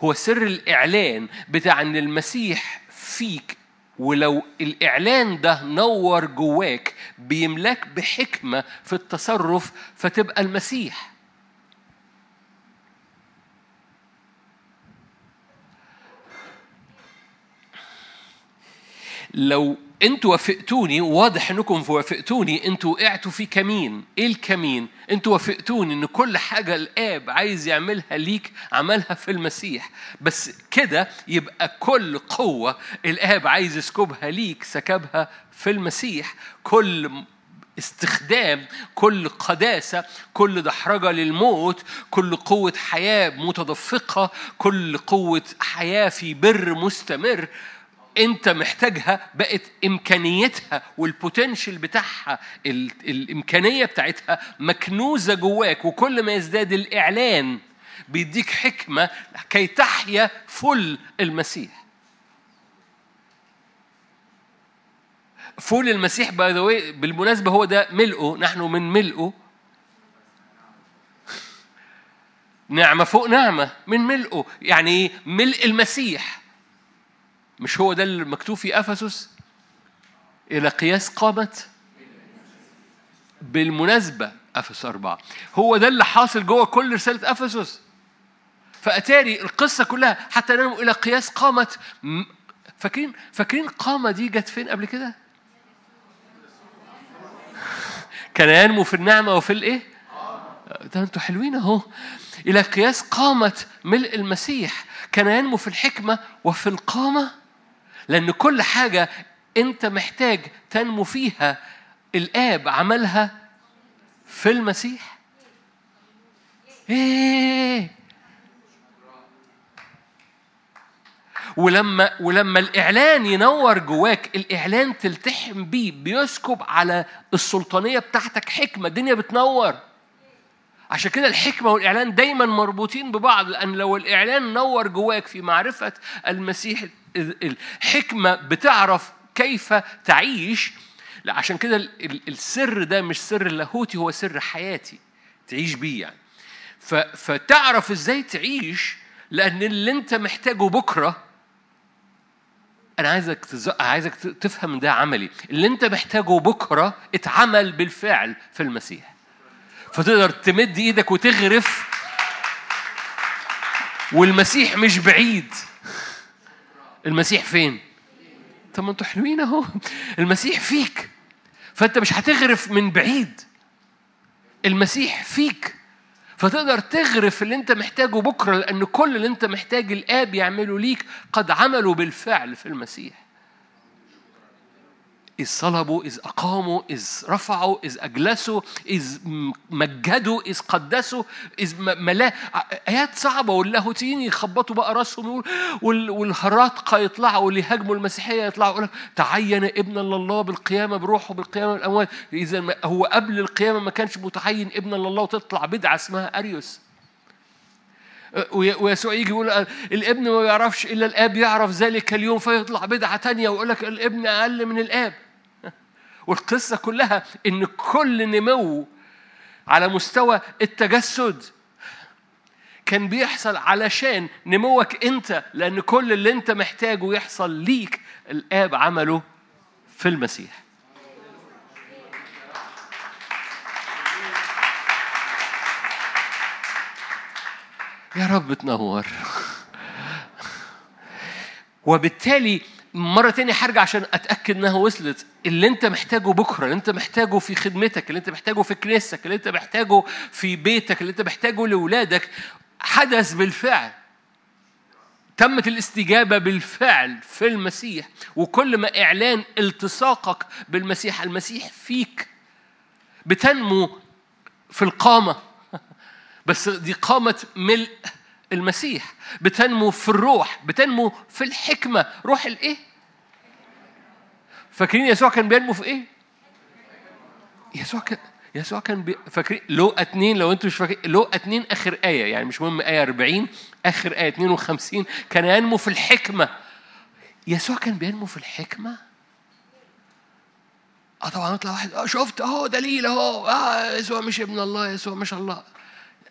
هو سر الإعلان بتاع إن المسيح فيك ولو الإعلان ده نور جواك بيملاك بحكمة في التصرف فتبقى المسيح. لو أنتوا وافقتوني واضح انكم وافقتوني أنتوا وقعتوا في كمين. إيه الكمين؟ أنتوا وافقتوني ان كل حاجة الآب عايز يعملها ليك عملها في المسيح. بس كده يبقى كل قوة الآب عايز يسكبها ليك سكبها في المسيح. كل استخدام كل قداسة كل دحرجة للموت كل قوة حياة متدفقة كل قوة حياة في بر مستمر انت محتاجها بقت إمكانيتها والبوتنشال بتاعها ال- الإمكانية بتاعتها مكنوزة جواك وكل ما يزداد الإعلان بيديك حكمة كي تحيا full المسيح. full المسيح by the بالمناسبة هو ده ملئه نحن من ملئه. نعمة فوق نعمة من ملئه. يعني ملء المسيح. مش هو ده اللي مكتوب في أفسس؟ إلى قياس قامت بالمناسبة أفسس أربعة. هو ده اللي حاصل جوه كل رسالة أفسس. فأتاري القصة كلها حتى ننمو إلى قياس قامت. م- فاكرين فاكرين قامة دي جت فين قبل كده؟ *laughs* كان ينمو في النعمة وفي الإيه؟ ده أنتوا حلوين أهو. إلى قياس قامه ملء المسيح. كان ينمو في الحكمة وفي القامة. لأن كل حاجة أنت محتاج تنمو فيها الآب عملها في المسيح. إيه. ولما ولما الإعلان ينور جواك الإعلان تلتحم بيه بيسكب على السلطانية بتاعتك حكمة الدنيا بتنور. عشان كده الحكمة والإعلان دايما مربوطين ببعض لأن لو الإعلان نور جواك في معرفة المسيح الحكمة بتعرف كيف تعيش. عشان كده ال- ال- السر ده مش سر اللاهوتي هو سر حياتي تعيش بيه يعني. فتعرف إزاي تعيش لأن اللي أنت محتاجه بكرة أنا عايزك تز... عايزك تفهم ده عملي. اللي أنت محتاجه بكرة اتعمل بالفعل في المسيح. فتقدر تمد إيدك وتغرف. والمسيح مش بعيد. المسيح فين؟ طب ما أنتوا حلوين اهو. المسيح فيك. فانت مش هتغرف من بعيد. المسيح فيك. فتقدر تغرف اللي انت محتاجه بكرة لأن كل اللي انت محتاج الآب يعمله ليك قد عملوا بالفعل في المسيح. إذ صلبوا إذ أقاموا إذ رفعوا إذ أجلسوا إذ مجدوا إذ قدسوا إذ ملا آيات صعبة. واللاهوتيين يخبطوا بقى راسهم والهراطقة يطلعوا واللي يهاجموا المسيحية يطلعوا يقول تعين ابن الله بالقيامة بروحه بالقيامة من الأموات إذا هو قبل القيامة ما كانش متعين ابن الله وتطلع بدعة اسمها أريوس. ويسوع يجي يقول الابن ما يعرفش إلا الآب يعرف ذلك اليوم فيطلع بدعة تانية ويقول لك الابن أقل من الآب. والقصة كلها إن كل نمو على مستوى التجسد كان بيحصل علشان نموك أنت لأن كل اللي أنت محتاجه يحصل ليك. الآب عمله في المسيح. يا رب تنور. وبالتالي مرة تانية هرجع عشان أتأكد إنها وصلت. اللي أنت محتاجه بكرة اللي أنت محتاجه في خدمتك اللي أنت محتاجه في كنيستك اللي أنت محتاجه في بيتك اللي أنت محتاجه لأولادك حدث بالفعل. تمت الاستجابة بالفعل في المسيح وكل ما إعلان التصاقك بالمسيح المسيح فيك. بتنمو في القامة. *laughs* بس دي قامة ملء. المسيح بتنمو في الروح بتنمو في الحكمة. روح الإيه؟ فاكرين يسوع كان بينمو في إيه؟ يسوع كان يسوع كان بي... فاكرين؟ لو اتنين لو أنتوا مش فاكرين لو اتنين آخر آية يعني مش مهم آية 40 آخر آية 52 كان ينمو في الحكمة. يسوع كان بينمو في الحكمة؟ آه طبعا يطلع واحد آه شفت اهو دليل اهو آه يسوع مش ابن الله يسوع مش الله.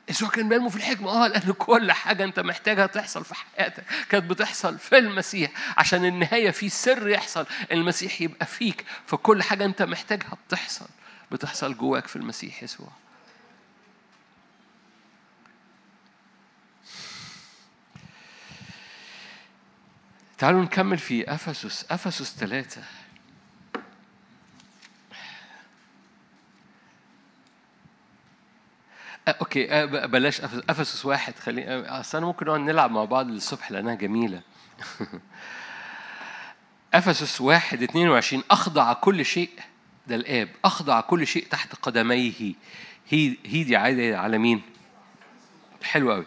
يسوع كان بينمو في الحكمة. آه لأن كل حاجة أنت محتاجها تحصل في حياتك. كانت بتحصل في المسيح. عشان النهاية في سر يحصل. المسيح يبقى فيك. فكل حاجة أنت محتاجها بتحصل. بتحصل جواك في المسيح يسوع. تعالوا نكمل في أفسس. أفسس ثلاثة. أوكي بلاش أفسس واحد خلي أصل أنا ممكن نقعد نلعب مع بعض للصبح لأنها جميلة. *laughs* أفسس واحد 22 أخضع كل شيء ده الآب أخضع كل شيء تحت قدميه. هي هي دي عايده على مين؟ حلو قوي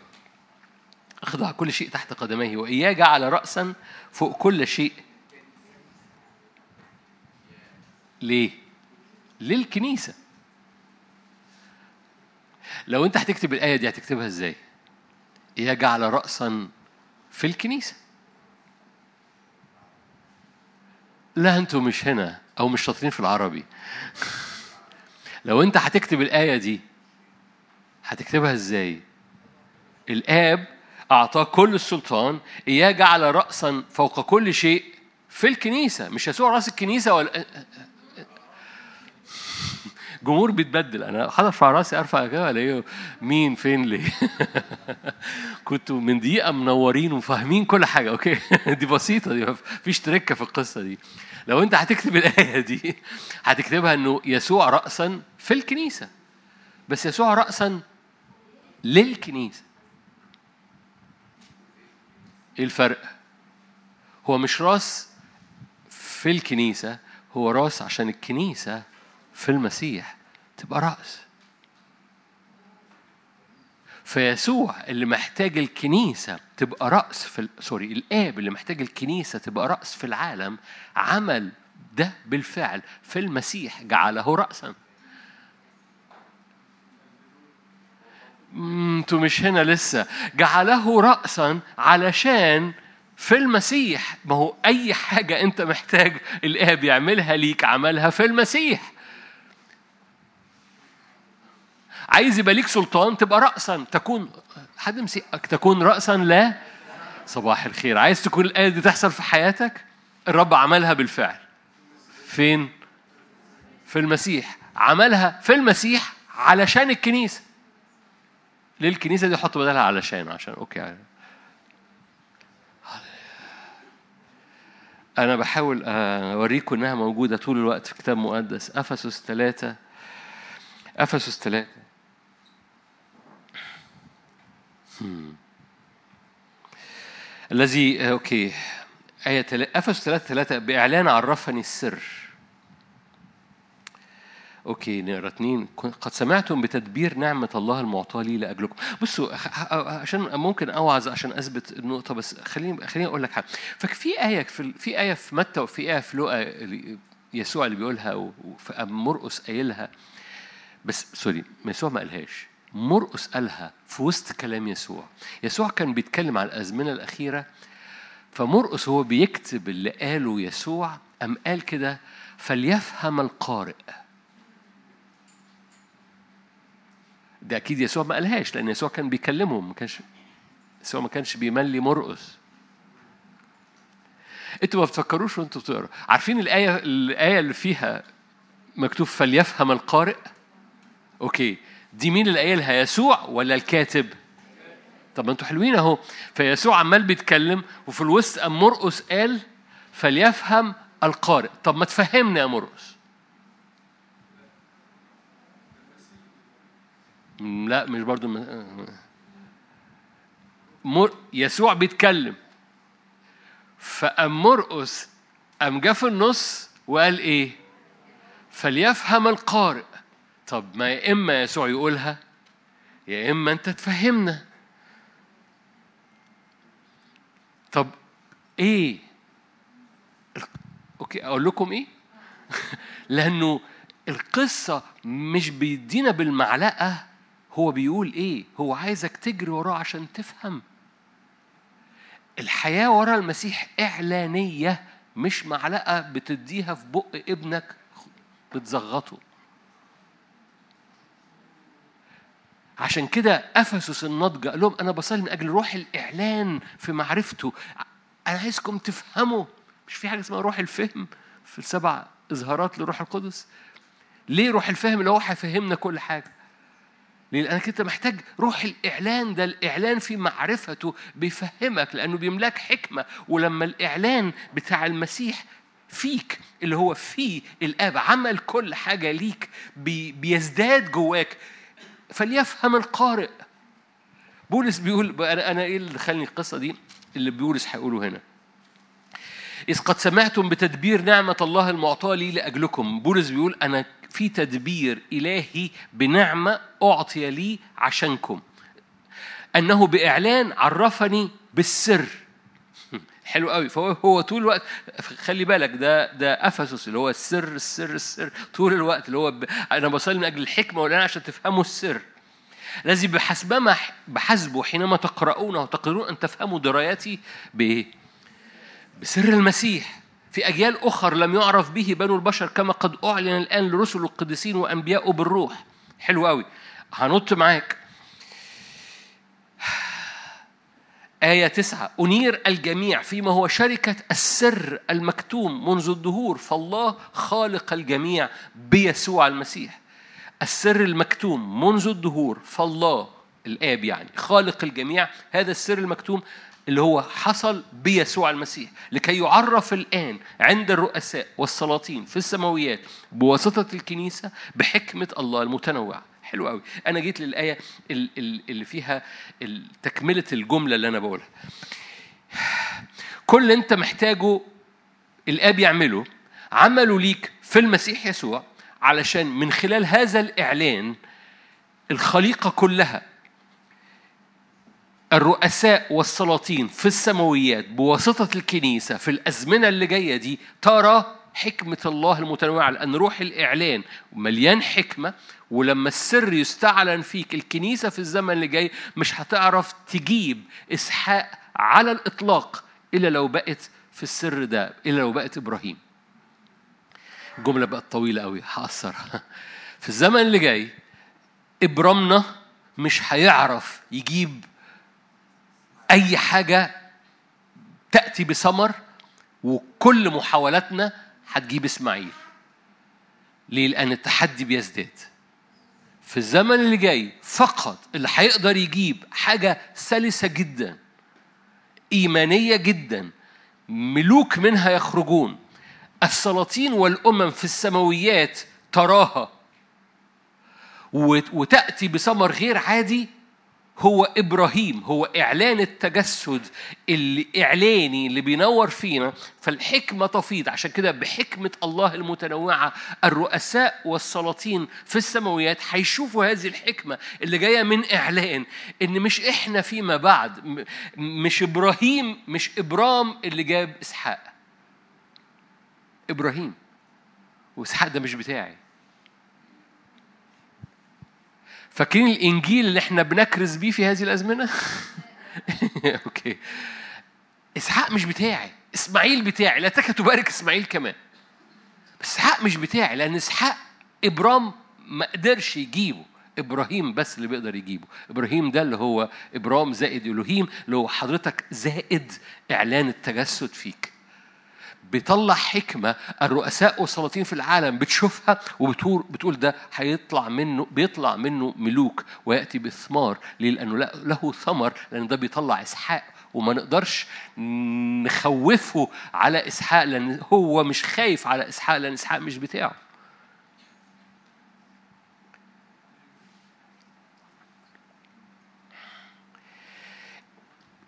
أخضع كل شيء تحت قدميه وإياه جعل راسا فوق كل شيء. ليه؟ للكنيسة. لو انت هتكتب الآية دي هتكتبها إزاي؟ يجعل رأسا في الكنيسة. لا أنتوا مش هنا أو مش شاطرين في العربي. *laughs* لو انت هتكتب الآية دي هتكتبها إزاي؟ الآب أعطاه كل السلطان اياه جعل رأسا فوق كل شيء في الكنيسة مش يسوع راس الكنيسة ولا جمهور بيتبدل. أنا هرفع راسي أرفع كده ألاقيه مين فين ليه؟ *laughs* كنتوا من دقيقة منورين وفاهمين كل حاجة. أوكي؟ *laughs* دي بسيطة دي مفيش تركة في القصة دي. لو أنت هتكتب الآية دي هتكتبها إنه يسوع راسا في الكنيسة. بس يسوع راسا للكنيسة. إيه الفرق؟ هو مش راس في الكنيسة هو راس عشان الكنيسة في المسيح تبقى رأس. فيسوع اللي محتاج الكنيسة تبقى رأس في. سوري الآب اللي محتاج الكنيسة تبقى رأس في العالم عمل ده بالفعل في المسيح جعله رأسا. أنتوا مش هنا لسه. جعله رأسا علشان في المسيح. ما هو أي حاجة أنت محتاج الآب يعملها ليك عملها في المسيح. عايز يبقى ليك سلطان تبقى رأسا تكون حد مسيئك تكون رأسا لا صباح الخير. عايز تكون الآية دي تحصل في حياتك؟ الرب عملها بالفعل. فين؟ في المسيح. عملها في المسيح علشان الكنيسة. ليه الكنيسة دي حط بدلها علشان؟ عشان okay. أنا بحاول أوريكم إنها موجودة طول الوقت في كتاب مقدس. أفسس ثلاثة أفسس ثلاثة. الذي okay. آية. أفسس ثلاثة ثلاثة بإعلان عرفني السر. okay نقرأ اتنين. قد سمعتم بتدبير نعمة الله المعطاة لي لأجلكم. بصوا عشان ممكن أوعظ عشان أثبت النقطة بس خليني خليني أقول لك حاجة. ففي آية في في آية في متى وفي آية في لوقا يسوع اللي بيقولها وفي مرقس قايلها. بس sorry يسوع ما قالهاش. مرقس قالها في وسط كلام يسوع. يسوع كان بيتكلم عن الأزمنة الأخيرة فمرقس هو بيكتب اللي قاله يسوع أم قال كده فليفهم القارئ. ده أكيد يسوع ما قالهاش لأن يسوع كان بيكلمهم ما كانش يسوع ما كانش بيملي مرقس أنتوا ما بتفكروش وانتوا بتقروا. عارفين الآية الآية اللي فيها مكتوب فليفهم القارئ؟ أوكي. دي مين اللي قايلها يسوع ولا الكاتب؟ طب ما أنتوا حلوين اهو. فيسوع عمال بيتكلم وفي الوسط قام مرقس قال فليفهم القارئ. طب ما تفهمنا يا مرقس. لا مش برضو مر... يسوع بيتكلم. فقام مرقس قام جه في النص وقال إيه؟ فليفهم القارئ. طب ما يا إما يسوع يقولها يا إما أنت تفهمنا. طب إيه؟ أوكي أقول لكم إيه؟ *laughs* لأنه القصة مش بيدينا بالمعلقة هو بيقول إيه؟ هو عايزك تجري وراه عشان تفهم. الحياة ورا المسيح إعلانية مش معلقة بتديها في بق ابنك بتزغطه. عشان كده أفسس النضجه قال لهم أنا بصلي من أجل روح الإعلان في معرفته. أنا عايزكم تفهموا. مش في حاجة اسمها روح الفهم في السبع إظهارات لروح القدس؟ ليه روح الفهم؟ اللي هو هيفهمنا كل حاجة. لانك انت محتاج روح الإعلان. ده الإعلان في معرفته بيفهمك لأنه بيملاك حكمة. ولما الإعلان بتاع المسيح فيك اللي هو في الآب عمل كل حاجة ليك بي بيزداد جواك. فليفهم القارئ. بولس بيقول أنا أنا إيه اللي دخلني القصة دي؟ اللي بولس هيقوله هنا. إذ قد سمعتم بتدبير نعمة الله المعطاة لي لأجلكم. بولس بيقول أنا في تدبير إلهي بنعمة أعطي لي عشانكم. أنه بإعلان عرفني بالسر. حلو قوي. فهو هو طول الوقت خلي بالك ده ده افسس اللي هو السر السر السر. طول الوقت اللي هو ب... أنا بصلي من أجل الحكمة والانا عشان تفهموا السر. الذي بحسبما بحسبه حينما تقرؤونه وتقرؤون أن تفهموا درايتي بإيه؟ بسر المسيح. في أجيال أخر لم يعرف به بنو البشر كما قد أعلن الآن لرسل القديسين وأنبياء بالروح. حلو قوي. هنط معاك. آية تسعة أنير الجميع فيما هو شركة السر المكتوم منذ الدهور فالله خالق الجميع بيسوع المسيح. السر المكتوم منذ الدهور فالله الآب يعني خالق الجميع. هذا السر المكتوم اللي هو حصل بيسوع المسيح لكي يعرف الآن عند الرؤساء والسلاطين في السماويات بواسطة الكنيسة بحكمة الله المتنوعة. حلو قوي. أنا جيت للآية اللي فيها تكملة الجملة اللي أنا بقولها. كل اللي أنت محتاجه الآب يعمله عمله ليك في المسيح يسوع علشان من خلال هذا الإعلان الخليقة كلها الرؤساء والسلاطين في السماويات بواسطة الكنيسة في الأزمنة اللي جاية دي ترى حكمة الله المتنوعة لأن روح الإعلان مليان حكمة ولما السر يستعلن فيك الكنيسة في الزمن اللي جاي مش هتعرف تجيب إسحاق على الإطلاق إلا لو بقت في السر ده إلا لو بقت إبراهيم. الجملة بقت طويلة قوي هأثرها *laughs* في الزمن اللي جاي إبرامنا مش هيعرف يجيب أي حاجة تأتي بثمر وكل محاولاتنا هتجيب إسماعيل. ليه؟ لأن التحدي بيزداد. في الزمن اللي جاي فقط اللي هيقدر يجيب حاجة سلسة جدا إيمانية جدا ملوك منها يخرجون. السلاطين والأمم في السماويات تراها وتأتي بثمر غير عادي هو إبراهيم هو إعلان التجسد اللي إعلاني اللي بينور فينا فالحكمة تفيض. عشان كده بحكمة الله المتنوعة الرؤساء والسلاطين في السماويات هيشوفوا هذه الحكمة اللي جاية من إعلان إن مش إحنا فيما بعد مش إبراهيم مش إبرام اللي جاب إسحاق. إبراهيم. وإسحاق ده مش بتاعي. فاكرين الإنجيل اللي إحنا بنكرز بيه في هذه الأزمنة؟ *laughs* أوكي. إسحاق مش بتاعي. إسماعيل بتاعي. لا تكاد تبارك إسماعيل كمان. بس إسحاق مش بتاعي لأن إسحاق إبرام ما قدرش يجيبه. إبراهيم بس اللي بيقدر يجيبه. إبراهيم ده اللي هو إبرام زائد الوهيم اللي هو حضرتك زائد إعلان التجسد فيك. بيطلع حكمة الرؤساء والسلاطين في العالم بتشوفها وبتقول بتقول ده هيطلع منه بيطلع منه ملوك ويأتي بثمار ليه؟ لأنه له ثمر لأن ده بيطلع إسحاق. وما نقدرش نخوفه على إسحاق لأن هو مش خايف على إسحاق لأن إسحاق مش بتاعه.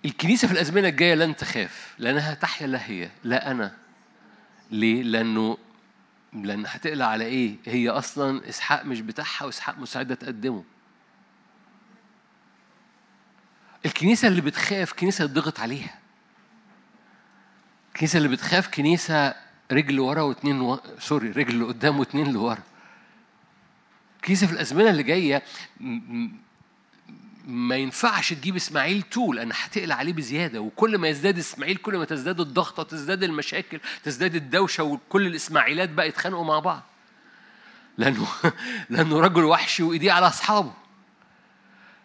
الكنيسة في الأزمنة الجاية لن تخاف لأنها تحيا لا هي لا أنا. ليه؟ لأنه لأن هتقلق على إيه؟ هي أصلا إسحاق مش بتاعها وإسحاق مساعدة تقدمه. الكنيسة اللي بتخاف كنيسة ضغط عليها. الكنيسة اللي بتخاف كنيسة رجل ورا واثنين و... sorry رجل قدام واثنين لورا. الكنيسة في الأزمنة اللي جاية ما ينفعش تجيب إسماعيل two لأن هتقلق عليه بزيادة وكل ما يزداد إسماعيل كل ما تزداد الضغط وتزداد المشاكل تزداد الدوشة وكل الإسماعيلات بقى يتخانقوا مع بعض. لأنه *laughs* لأنه رجل وحشي وإيديه على أصحابه.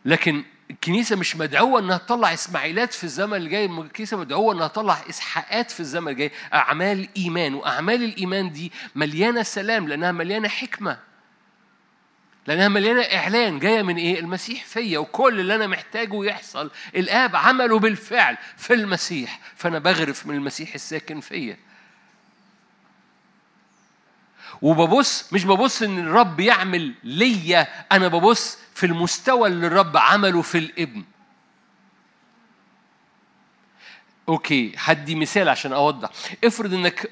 لكن الكنيسة مش مدعوة إنها تطلع إسماعيلات في الزمن الجاي الكنيسة مدعوة إنها تطلع إسحاقات في الزمن الجاي أعمال إيمان وأعمال الإيمان دي مليانة سلام لأنها مليانة حكمة. لأنها مليانة إعلان جاية من إيه؟ المسيح فيا وكل اللي أنا محتاجه يحصل. الآب عمله بالفعل في المسيح فأنا بغرف من المسيح الساكن فيا. وببص مش ببص إن الرب يعمل ليا أنا ببص في المستوى اللي الرب عمله في الابن. okay هدي مثال عشان أوضح. افرض انك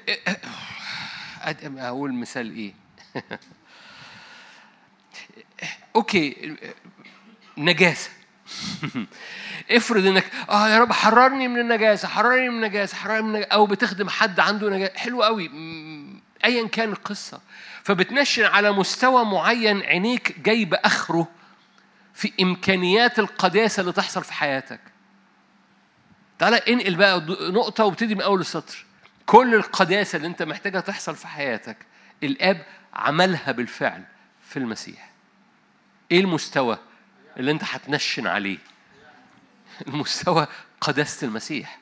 أقول مثال إيه؟ *laughs* okay نجاسة. *laughs* افرض إنك آه يا رب حررني من النجاسة حررني من النجاسة حررني من النجاسة. أو بتخدم حد عنده نجاسه حلو قوي. ايا كان القصة. فبتنشن على مستوى معين عينيك جايب آخره في إمكانيات القداسة اللي تحصل في حياتك. تعالى انقل بقى نقطة وابتدي من أول السطر. كل القداسة اللي أنت محتاجها تحصل في حياتك الآب عملها بالفعل في المسيح. إيه المستوى اللي أنت هتنشن عليه؟ *laughs* المستوى قداسة المسيح.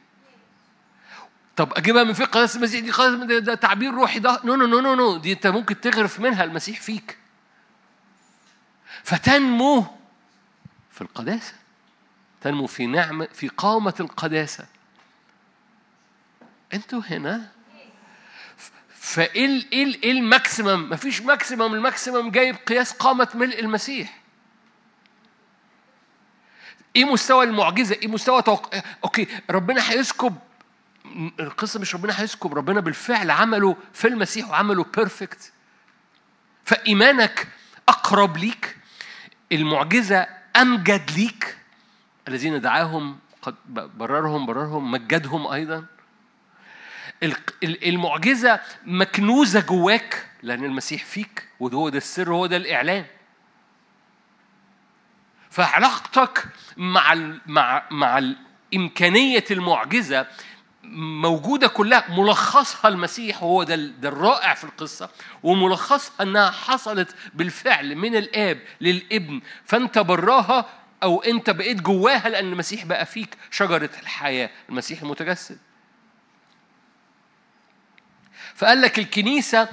طب أجيبها من فين؟ قداسة المسيح دي قداسة ده, تعبير روحي ده. no no no no no دي أنت ممكن تغرف منها المسيح فيك. فتنمو في القداسة. تنمو في نعمة في قامة القداسة. أنتوا هنا فإيه إيه إيه ال maximum؟ مفيش maximum ال maximum جايب قياس قامة ملء المسيح. إيه مستوى المعجزة؟ إيه مستوى توق... okay ربنا هيسكب القصة مش ربنا هيسكب ربنا بالفعل عمله في المسيح وعمله perfect. فإيمانك أقرب ليك المعجزة أمجد ليك الذين دعاهم قد بررهم بررهم مجدهم أيضا المعجزة مكنوزة جواك لأن المسيح فيك وهو ده السر هو ده الإعلان. فعلاقتك مع مع مع إمكانية المعجزة موجودة كلها ملخصها المسيح وهو ده ده الرائع في القصة وملخصها أنها حصلت بالفعل من الآب للابن. فأنت براها أو أنت بقيت جواها لأن المسيح بقى فيك شجرة الحياة المسيح المتجسد. فقال لك الكنيسة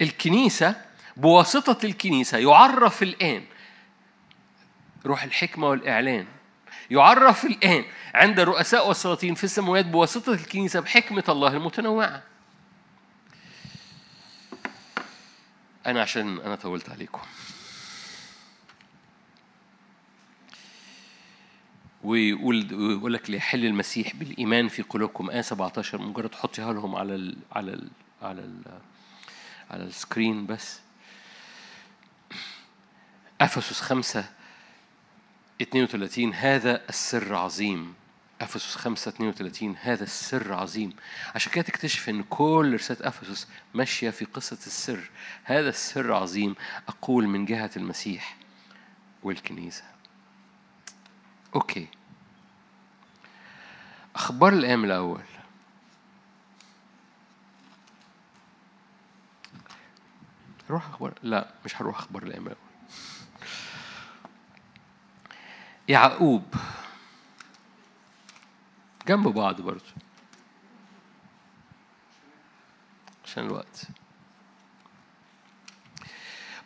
الكنيسة بواسطة الكنيسة يعرف الآن روح الحكمة والإعلان يعرف الآن عند الرؤساء والسلاطين في السماوات بواسطة الكنيسة بحكمة الله المتنوعة. أنا عشان أنا طولت عليكم. ويقول ويقول لك ليحل المسيح بالإيمان في قلوبكم. آية 17 مجرد تحطيها لهم على ال على ال على ال على السكرين بس. أفسس 5 32 هذا السر عظيم. أفسس 5 32 هذا السر عظيم. عشان كده تكتشف إن كل رسالة أفسس ماشية في قصة السر. هذا السر عظيم أقول من جهة المسيح والكنيسة. أوكي. أخبار الأيام الأول. روح أخبار لا مش هروح أخبار الأيام الأول. يعقوب. جنب بعض برضه عشان الوقت.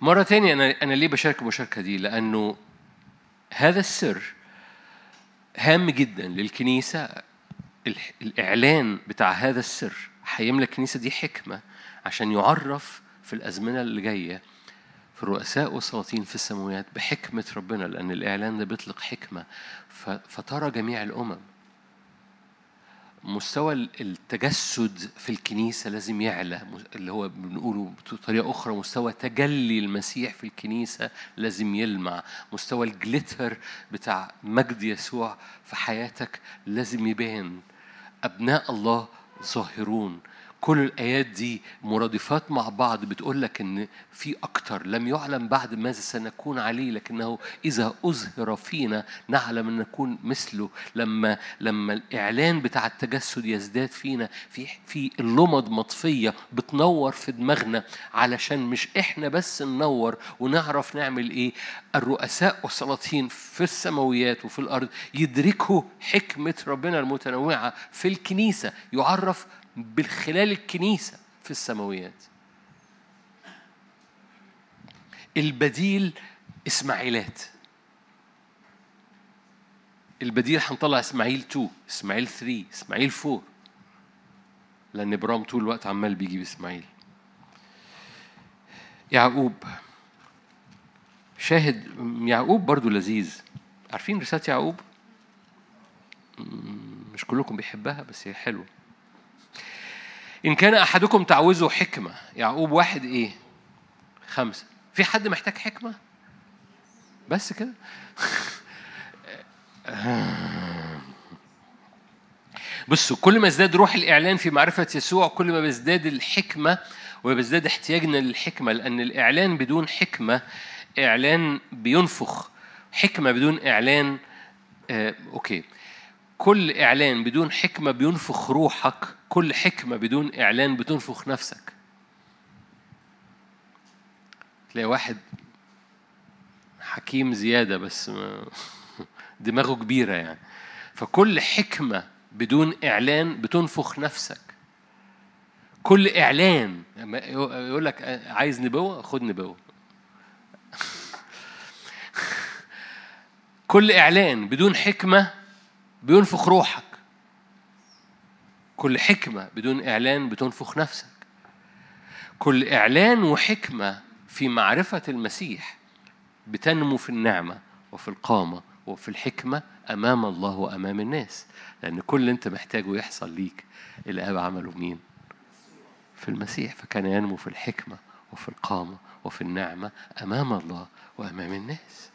مرة تانية أنا أنا ليه بشارك المشاركة دي؟ لأنه هذا السر هام جدا للكنيسة. الإعلان بتاع هذا السر هيملى الكنيسة دي حكمة عشان يعرف في الأزمنة اللي جاية في الرؤساء والسلاطين في السماوات بحكمة ربنا لأن الإعلان ده بيطلق حكمة. فترى جميع الأمم مستوى التجسد في الكنيسة لازم يعلى. اللي هو بنقوله بطريقة أخرى مستوى تجلي المسيح في الكنيسة لازم يلمع. مستوى الجليتر بتاع مجد يسوع في حياتك لازم يبان. أبناء الله ظاهرون. كل الآيات دي مرادفات مع بعض بتقول لك إن في أكتر. لم يعلم بعد ماذا سنكون عليه لكنه إذا أظهر فينا نعلم أن نكون مثله. لما لما الإعلان بتاع التجسد يزداد فينا في في اللمض مطفية بتنور في دماغنا علشان مش إحنا بس ننور ونعرف نعمل إيه؟ الرؤساء والسلاطين في السماويات وفي الأرض يدركوا حكمة ربنا المتنوعة في الكنيسة. يعرف بالخلال الكنيسة في السماويات. البديل إسماعيلات. البديل هنطلع إسماعيل 2 إسماعيل 3 إسماعيل 4 لأن إبرام طول الوقت عمال بيجيب إسماعيل. يعقوب. شاهد يعقوب برضو لذيذ. عارفين رسالة يعقوب؟ مش كلكم بيحبها بس هي حلوة. إن كان أحدكم تعوزه حكمة يعقوب واحد إيه؟ خمسة. في حد محتاج حكمة؟ بس كده؟ *laughs* بصوا كل ما ازداد روح الإعلان في معرفة يسوع كل ما بيزداد الحكمة وبيزداد احتياجنا للحكمة لأن الإعلان بدون حكمة إعلان بينفخ. حكمة بدون إعلان آه، أوكي. كل إعلان بدون حكمة بينفخ روحك. كل حكمة بدون إعلان بتنفخ نفسك. تلاقي واحد حكيم زيادة بس *laughs* دماغه كبيرة يعني. فكل حكمة بدون إعلان بتنفخ نفسك. كل إعلان يقول لك عايز نبوة؟ خد نبوة. *laughs* كل إعلان بدون حكمة بينفخ روحك. كل حكمة بدون إعلان بتنفخ نفسك. كل إعلان وحكمة في معرفة المسيح بتنمو في النعمة وفي القامة وفي الحكمة أمام الله وأمام الناس. لأن كل اللي أنت محتاجه يحصل ليك. الآب عمله مين؟ في المسيح. فكان ينمو في الحكمة وفي القامة وفي النعمة أمام الله وأمام الناس.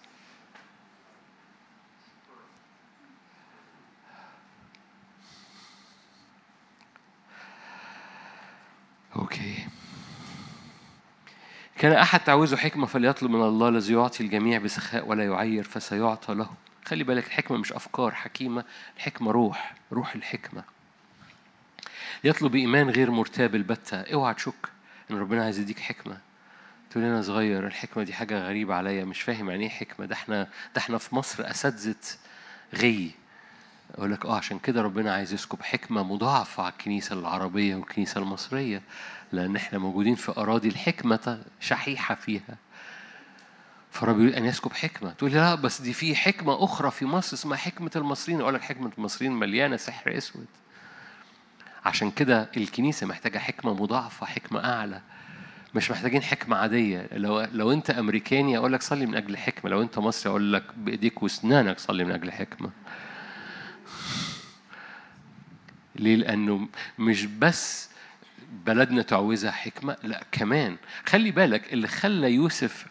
أوكي. كان أحد تعوزه حكمة فليطلب من الله الذي يعطي الجميع بسخاء ولا يعير فسيعطى له. خلي بالك الحكمة مش أفكار حكيمة الحكمة روح روح الحكمة. يطلب إيمان غير مرتاب البتة. اوعى تشك إن ربنا عايز يديك حكمة. تقول أنا صغير الحكمة دي حاجة غريبة عليا مش فاهم يعني إيه حكمة. ده إحنا ده إحنا في مصر أساتذة غي. أقول لك آه عشان كده ربنا عايز يسكب حكمة مضاعفة على الكنيسة العربية والكنيسة المصرية لأن إحنا موجودين في أراضي الحكمة شحيحة فيها. فرب يريد أن يسكب حكمة. تقول لي لا بس دي في حكمة أخرى في مصر اسمها حكمة المصريين. أقول لك حكمة المصريين مليانة سحر أسود. عشان كده الكنيسة محتاجة حكمة مضاعفة حكمة أعلى. مش محتاجين حكمة عادية. لو لو أنت أمريكاني أقول لك صلي من أجل حكمة لو أنت مصري أقول لك بإيديك وأسنانك صلي من أجل حكمة ليه؟ لأنه مش بس بلدنا تعوزها حكمة لا كمان. خلي بالك اللي خلى يوسف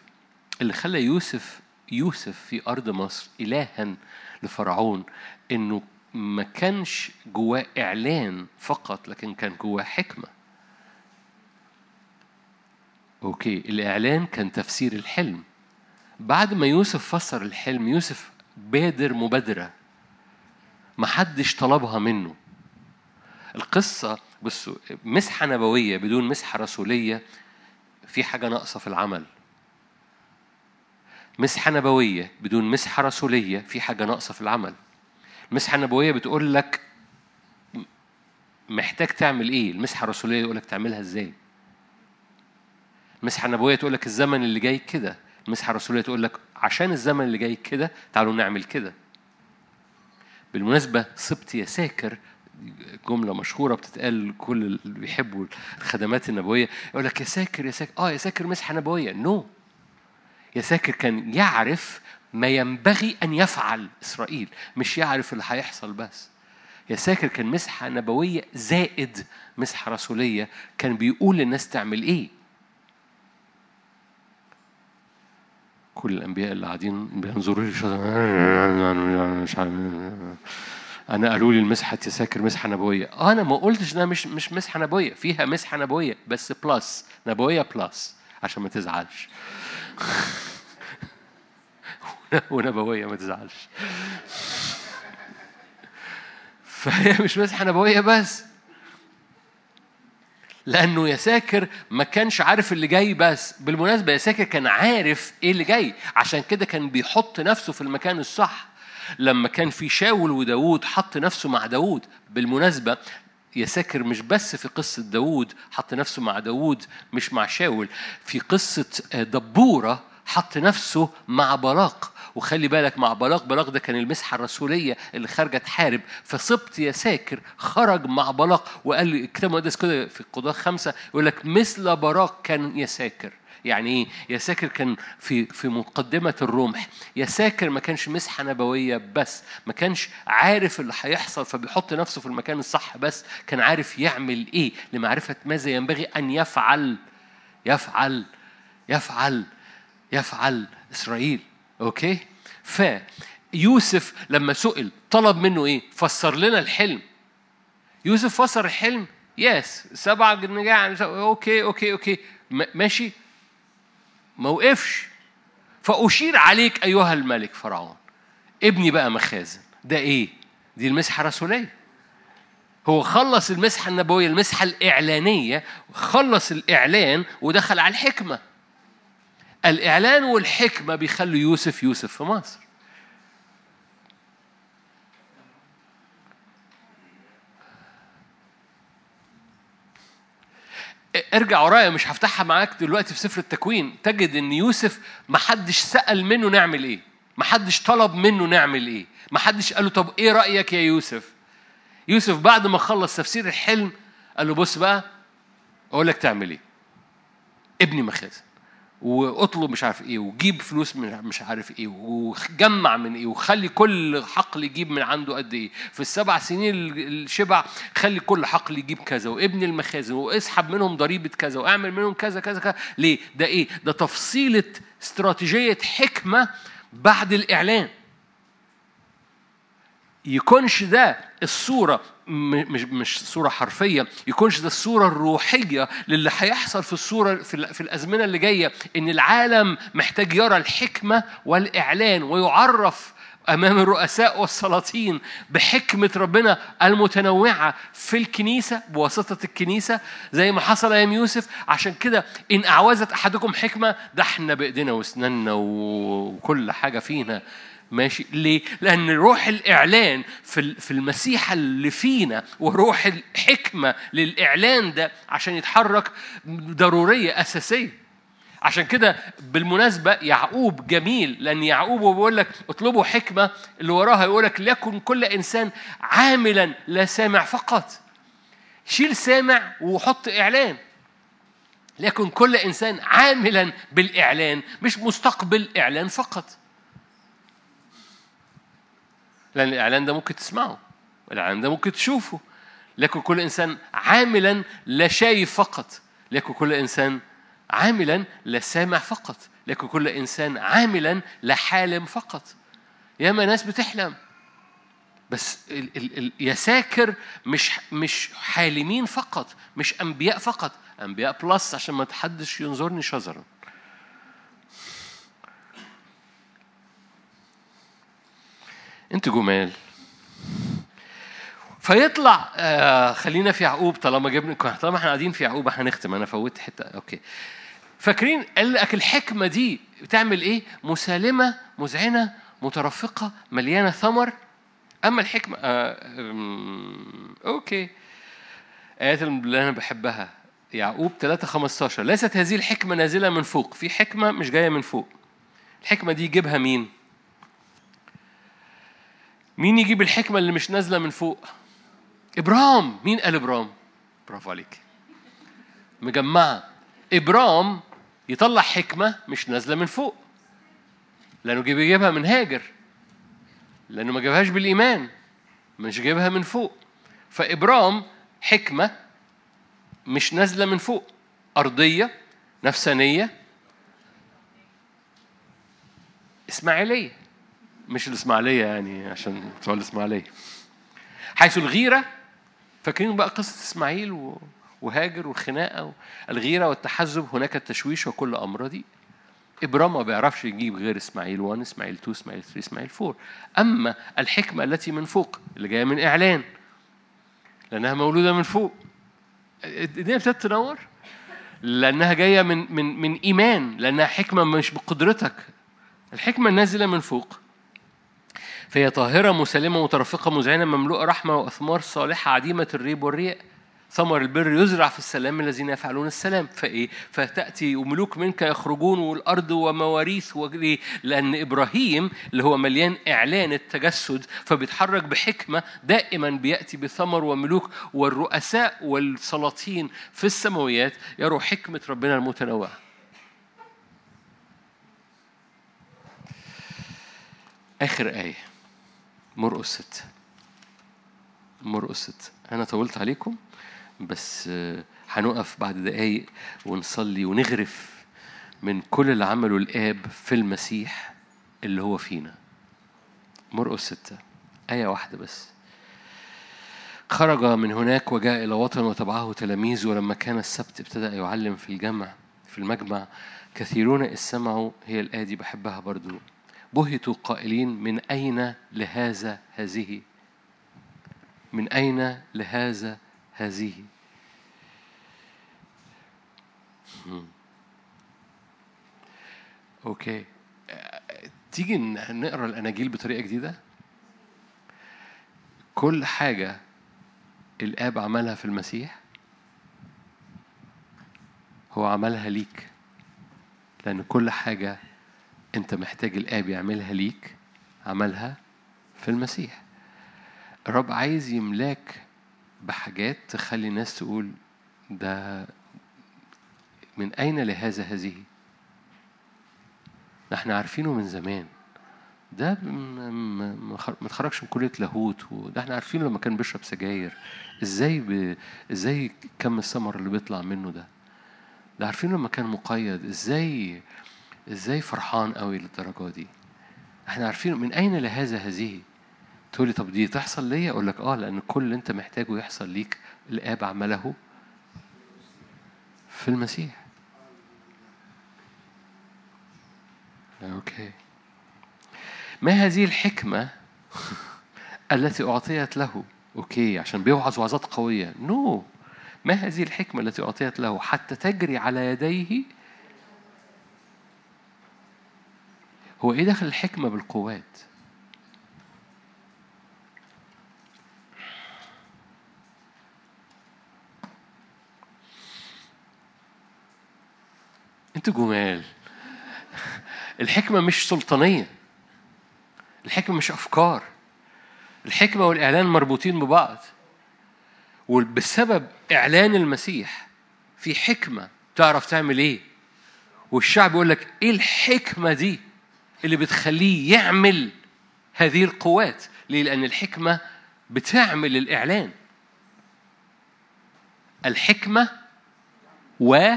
اللي خلى يوسف يوسف في أرض مصر إلها لفرعون إنه ما كانش جواه إعلان فقط لكن كان جواه حكمة. أوكي الإعلان كان تفسير الحلم. بعد ما يوسف فسر الحلم يوسف بادر مبادرة. محدش طلبها منه. القصة بصوا مسحة نبوية بدون مسحة رسولية في حاجة ناقصة في العمل. مسحة نبوية بدون مسحة رسولية في حاجة ناقصة في العمل. المسحة النبوية بتقول لك محتاج تعمل إيه؟ المسحة الرسولية يقول لك تعملها إزاي؟ المسحة النبوية تقول لك الزمن اللي جاي كده. المسحة الرسولية تقول لك عشان الزمن اللي جاي كده تعالوا نعمل كده. بالمناسبة سبت يا ساكر جملة مشهورة بتتقال كل اللي بيحبوا الخدمات النبوية يقول لك يا ساكر يا ساكر آه يا ساكر مسحة نبوية. نو no. يساكر كان يعرف ما ينبغي أن يفعل إسرائيل مش يعرف اللي هيحصل بس. يساكر كان مسحة نبوية زائد مسحة رسولية كان بيقول للناس تعمل إيه؟ كل الأنبياء اللي قاعدين بينظروا لي مش أنا قالوا لي المسحة يساكر مسحة نبويه أنا ما قلتش إنها مش مش مسحة نبويه فيها مسحة نبويه بس plus نبويه plus عشان ما تزعلش. *laughs* ونبويه ما تزعلش. *laughs* فهي مش مسحة نبويه بس. لأنه يساكر ما كانش عارف اللي جاي بس. بالمناسبة يساكر كان عارف إيه اللي جاي. عشان كده كان بيحط نفسه في المكان الصح. لما كان في شاول وداود حط نفسه مع داود بالمناسبة يساكر مش بس في قصة داود حط نفسه مع داود مش مع شاول في قصة دبورة حط نفسه مع بلاق وخلي بالك مع بلاق بلاق ده كان المسحة الرسولية اللي خارجة تحارب. فصبت يساكر خرج مع بلاق وقال لي الكتاب المقدس كده في القضاء خمسة يقول لك مثل براق كان يساكر يعني إيه؟ يساكر كان في في مقدمة الرمح، يساكر ما كانش مسحة نبوية بس، ما كانش عارف اللي هيحصل فبيحط نفسه في المكان الصح بس، كان عارف يعمل إيه؟ لمعرفة ماذا ينبغي أن يفعل. يفعل. يفعل. يفعل. إسرائيل، okay؟ فيوسف لما سئل طلب منه إيه؟ فسر لنا الحلم. يوسف فسر الحلم؟ yes سبع نجاع okay okay okay. ماشي. ما وقفش. فأشير عليك أيها الملك فرعون. ابني بقى مخازن. ده إيه؟ دي المسحة الرسولية. هو خلص المسحة النبوية المسحة الإعلانية خلص الإعلان ودخل على الحكمة. الإعلان والحكمة بيخلوا يوسف يوسف في مصر. ارجع ورايا مش هفتحها معاك دلوقتي في سفر التكوين. تجد إن يوسف ما حدش سأل منه نعمل إيه. ما حدش طلب منه نعمل إيه. ما حدش قال له طب إيه رأيك يا يوسف؟ يوسف بعد ما خلص تفسير الحلم قال له بص بقى أقول لك تعمل إيه. ابني مخازن. واطلب مش عارف إيه وجيب فلوس مش عارف إيه وجمع من إيه وخلي كل حقل يجيب من عنده قد إيه. في السبع سنين الشبع خلي كل حقل يجيب كذا وابن المخازن واسحب منهم ضريبة كذا واعمل منهم كذا كذا كذا. ليه؟ ده إيه؟ ده تفصيلة استراتيجية حكمة بعد الإعلان. يكونش ده الصورة مش مش صورة حرفية. يكونش ده الصورة الروحية للي هيحصل في الصورة في, في الأزمنة اللي جاية إن العالم محتاج يرى الحكمة والإعلان ويعرف أمام الرؤساء والسلاطين بحكمة ربنا المتنوعة في الكنيسة بواسطة الكنيسة زي ما حصل أيام يوسف. عشان كده إن أعوزت أحدكم حكمة ده إحنا بإيدينا وأسناننا وكل حاجة فينا. ماشي ليه؟ لأن روح الإعلان في المسيح اللي فينا وروح الحكمة للإعلان ده عشان يتحرك ضرورية أساسية. عشان كده بالمناسبة يعقوب جميل لأن يعقوب بيقول لك اطلبوا حكمة اللي وراها يقول لك ليكن كل إنسان عاملا لا سامع فقط. شيل سامع وحط إعلان. ليكن كل إنسان عاملا بالإعلان مش مستقبل إعلان فقط. لأن الإعلان ده ممكن تسمعه الإعلان ده ممكن تشوفه. لكن كل إنسان عاملا لا شايف فقط. لكن كل إنسان عاملا لا سامع فقط. لكن كل إنسان عاملا لا حالم فقط. ياما ناس بتحلم. بس ال ال ال يا ساكر مش مش حالمين فقط مش أنبياء فقط. أنبياء بلس عشان ما حدش ينظرني شذرا. أنتوا جمال. فيطلع آه خلينا في يعقوب طالما جبنا طالما إحنا قاعدين في يعقوب هنختم أنا فوت حتة. أوكي. فاكرين؟ قال لك الحكمة دي بتعمل إيه؟ مسالمة مذعنه مترفقة مليانة ثمر. أما الحكمة آه أوكي. آيات اللي أنا بحبها. يعقوب 3 15 ليست هذه الحكمة نازلة من فوق. في حكمة مش جاية من فوق. الحكمة دي يجيبها مين؟ مين يجيب الحكمة اللي مش نازلة من فوق؟ ابرام مين قال ابرام برافو عليك. مجمعة. ابرام يطلع حكمة مش نازلة من فوق. لأنه بيجيبها من هاجر. لأنه ما جابهاش بالإيمان. مش جايبها من فوق. فابرام حكمة مش نازلة من فوق. أرضية نفسانية. إسماعيلية. مش الإسماعيلية يعني عشان بتوع الإسماعيلية. حيث الغيرة فاكرين بقى قصة إسماعيل وهاجر والخناقة الغيرة والتحزب هناك التشويش وكل امراضي إبرام ما بيعرفش يجيب غير إسماعيل 1 إسماعيل 2 إسماعيل 3 إسماعيل 4 أما الحكمة التي من فوق اللي جاية من إعلان لأنها مولودة من فوق. الدنيا ابتدت تنور. لأنها جاية من من من إيمان لأنها حكمة مش بقدرتك. الحكمة نازلة من فوق. فهي طاهرة مسلمة مترفقة مذعنة مملوءة رحمة وأثمار صالحة عديمة الريب والرياء ثمر البر يزرع في السلام الذين يفعلون السلام. فإيه؟ فتأتي وملوك منك يخرجون والأرض ومواريث لأن إبراهيم اللي هو مليان إعلان التجسد فبيتحرك بحكمة دائما بيأتي بثمر وملوك والرؤساء والسلاطين في السماويات يروا حكمة ربنا المتنوعة. آخر آية. مرقس ست مرقس ست أنا طولت عليكم بس هنقف بعد دقايق ونصلي ونغرف من كل اللي عمله الآب في المسيح اللي هو فينا. مرقس ستة آية واحدة بس. خرج من هناك وجاء إلى وطن وتبعه تلاميذ ولما كان السبت ابتدأ يعلم في الجمع في المجمع كثيرون استمعوا هي الآية دي بحبها برضو. بهتوا قائلين من أين لهذا هذه؟ من أين لهذا هذه؟ أوكي. تيجي نقرأ الأناجيل بطريقة جديدة؟ كل حاجة الآب عملها في المسيح هو عملها ليك لأن كل حاجة انت محتاج الآب يعملها ليك عملها في المسيح. الرب عايز يملاك بحاجات تخلي الناس تقول ده من أين لهذا هذه؟ إحنا عارفينه من زمان. ده ما اتخرجش من كلية لاهوت وده إحنا عارفينه لما كان بيشرب سجاير. إزاي ب... إزاي كم الثمر اللي بيطلع منه ده؟ ده عارفينه لما كان مقيد. إزاي إزاي فرحان قوي للدرجة دي؟ إحنا عارفين من أين لهذا هذه؟ تقولي طب دي تحصل ليا؟ أقول لك آه لأن كل اللي أنت محتاجه يحصل ليك الآب عمله في المسيح. أوكي. ما هذه الحكمة *laughs* التي أعطيت له؟ okay عشان بيوعظ وعظات قوية. no. no. ما هذه الحكمة التي أعطيت له حتى تجري على يديه هو إيه دخل الحكمة بالقوات؟ أنتوا جمال. الحكمة مش سلطانية. الحكمة مش أفكار. الحكمة والإعلان مربوطين ببعض. وبسبب إعلان المسيح في حكمة تعرف تعمل إيه؟ والشعب يقول لك إيه الحكمة دي؟ اللي بتخليه يعمل هذه القوات ليه؟ لأن الحكمة بتعمل الإعلان الحكمة و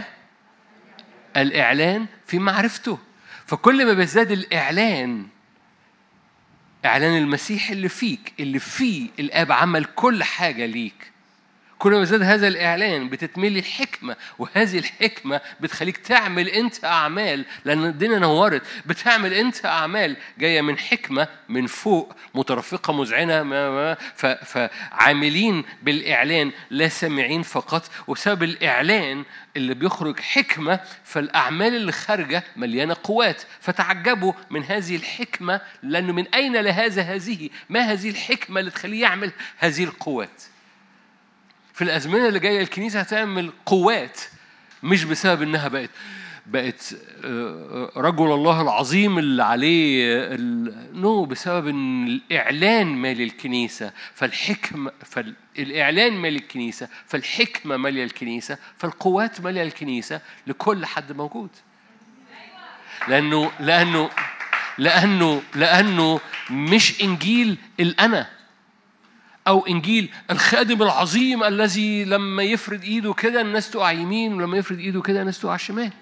الإعلان في معرفته فكل ما بيزداد الإعلان إعلان المسيح اللي فيك اللي فيه الآب عمل كل حاجة ليك كل ما زاد هذا الإعلان بتتملي الحكمة وهذه الحكمة بتخليك تعمل أنت أعمال لأن الدنيا نورت بتعمل أنت أعمال جاية من حكمة من فوق مترفقة مذعنة فعاملين بالإعلان لا سامعين فقط وسبب الإعلان اللي بيخرج حكمة فالأعمال اللي خارجة مليانة قوات. فتعجبوا من هذه الحكمة لأنه من أين لهذا هذه؟ ما هذه الحكمة اللي تخليه يعمل هذه القوات؟ في الازمنة اللي جاية الكنيسة هتعمل قوات مش بسبب إنها بقت بقت آه، رجل الله العظيم اللي عليه نو بسبب إن الإعلان مالي الكنيسة فالحكمه فالإعلان مالي الكنيسة فالحكمة مالية الكنيسة فالقوات مالية الكنيسة لكل حد موجود. لأنه لأنه لأنه لأنه مش إنجيل الأنا. أو إنجيل الخادم العظيم الذي لما يفرد إيده كده الناس تقع يمين ولما يفرد إيده كده الناس تقع شمال.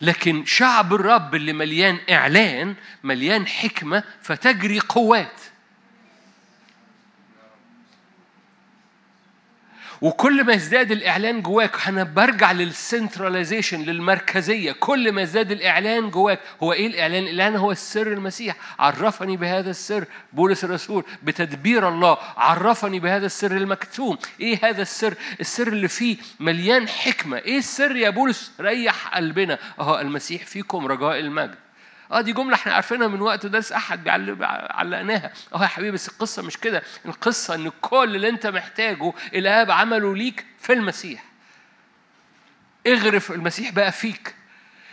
لكن شعب الرب اللي مليان إعلان مليان حكمة فتجري قوات. وكل ما يزداد الإعلان جواك أنا برجع لل centralization للمركزية. كل ما يزداد الإعلان جواك هو إيه الإعلان؟ الإعلان هو السر المسيح. عرفني بهذا السر بولس الرسول بتدبير الله. عرفني بهذا السر المكتوم. إيه هذا السر؟ السر اللي فيه مليان حكمة. إيه السر يا بولس؟ ريح قلبنا. أهو المسيح فيكم رجاء المجد. آه دي جملة إحنا عارفينها من وقت درس أحد علقناها. آه يا حبيبي بس القصة مش كده. القصة إن كل اللي أنت محتاجه الاب عمله ليك في المسيح. اغرف المسيح بقى فيك.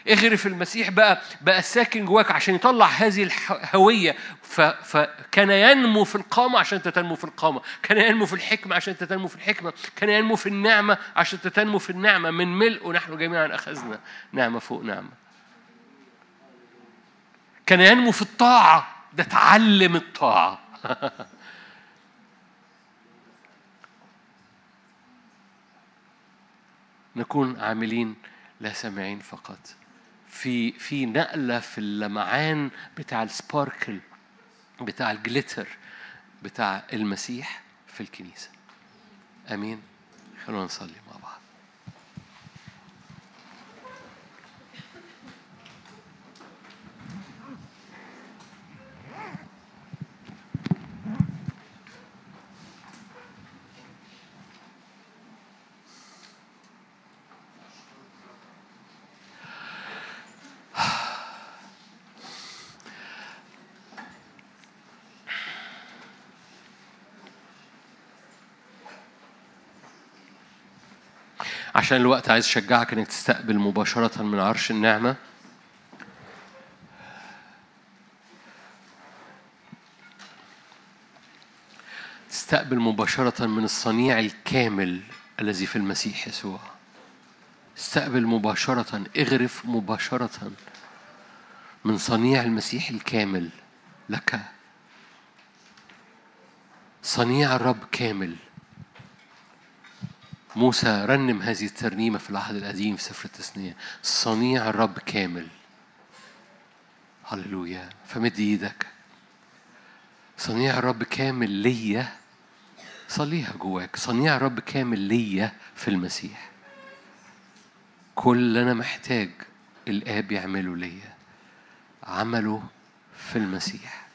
اغرف المسيح بقى بقى ساكن جواك عشان يطلع هذه الهويه. فكان ينمو في القامة عشان انت تنمو في القامة، كان ينمو في الحكمة عشان انت تنمو في الحكمة، كان ينمو في النعمة عشان انت تنمو في النعمة. من ملء ونحن جميعا أخذنا نعمة فوق نعمة. كان ينمو في الطاعة. ده اتعلم الطاعة. *laughs* نكون عاملين لا سامعين فقط. في في نقلة في اللمعان بتاع السباركل بتاع الجليتر بتاع المسيح في الكنيسة. أمين. خلونا نصلي مع بعض عشان الوقت عايز أشجعك إنك تستقبل مباشرة من عرش النعمة. تستقبل مباشرة من الصنيع الكامل الذي في المسيح يسوع. استقبل مباشرة اغرف مباشرة من صنيع المسيح الكامل لك. صنيع الرب كامل. موسى رنم هذه الترنيمة في العهد القديم في سفر التثنية. صنيع الرب كامل. هللويا. فمد إيدك. صنيع الرب كامل ليا. صليها جواك. صنيع الرب كامل ليا في المسيح. كل اللي أنا محتاج الآب يعمله ليا. عمله في المسيح.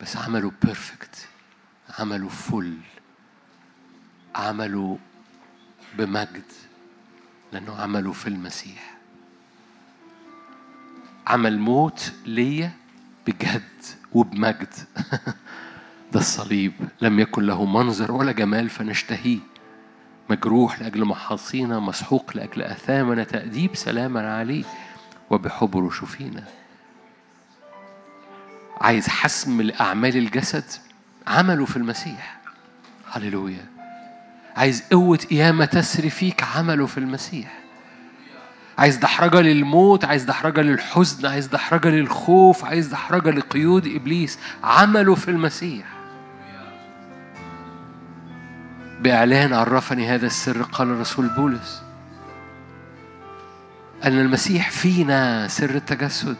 بس عمله بيرفكت عمله فل عمله بمجد لأنه عمله في المسيح. عمل موت ليا بجد وبمجد. *laughs* ده الصليب لم يكن له منظر ولا جمال فنشتهيه. مجروح لأجل محاصينا مسحوق لأجل أثامنا تأديب سلاما عليه وبحبره شفينا. عايز حسم لأعمال الجسد؟ عمله في المسيح. هللويا. عايز قوة قيامة تسري فيك عمله في المسيح. عايز دحرجة للموت عايز دحرجة للحزن عايز دحرجة للخوف عايز دحرجة لقيود إبليس. عمله في المسيح. بإعلان عرفني هذا السر قال الرسول بولس. أن المسيح فينا سر التجسد.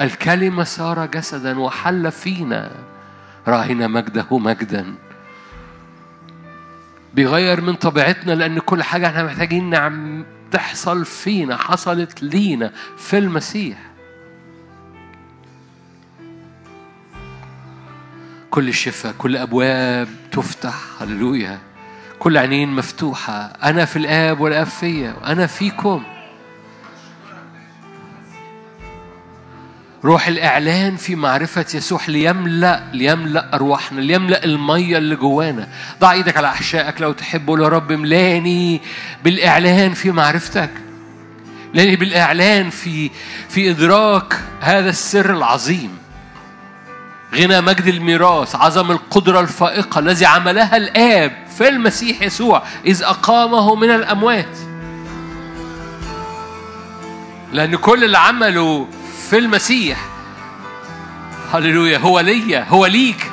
الكلمة صار جسدا وحل فينا. رأينا مجده مجدا. بيغير من طبيعتنا لأن كل حاجة إحنا محتاجين نعم تحصل فينا حصلت لينا في المسيح. كل الشفاء كل أبواب تفتح هللويا. كل عينين مفتوحة. أنا في الآب والآب فيا وأنا فيكم. روح الإعلان في معرفة يسوع ليملأ ليملأ أرواحنا ليملأ المية اللي جوانا. ضع إيدك على أحشائك لو تحب يا رب ملاني بالإعلان في معرفتك. لاني بالإعلان في في إدراك هذا السر العظيم. غنى مجد الميراث عظم القدرة الفائقة الذي عملها الآب في المسيح يسوع إذ أقامه من الأموات. لأن كل اللي عمله في المسيح. هللويا هو ليا هو ليك.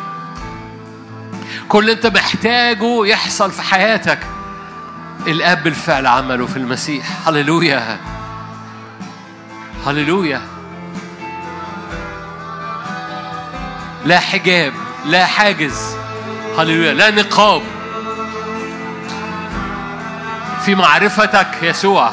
كل اللي انت محتاجه يحصل في حياتك. الاب بالفعل عمله في المسيح. هللويا. هللويا. لا حجاب لا حاجز. هللويا. لا نقاب. في معرفتك يسوع.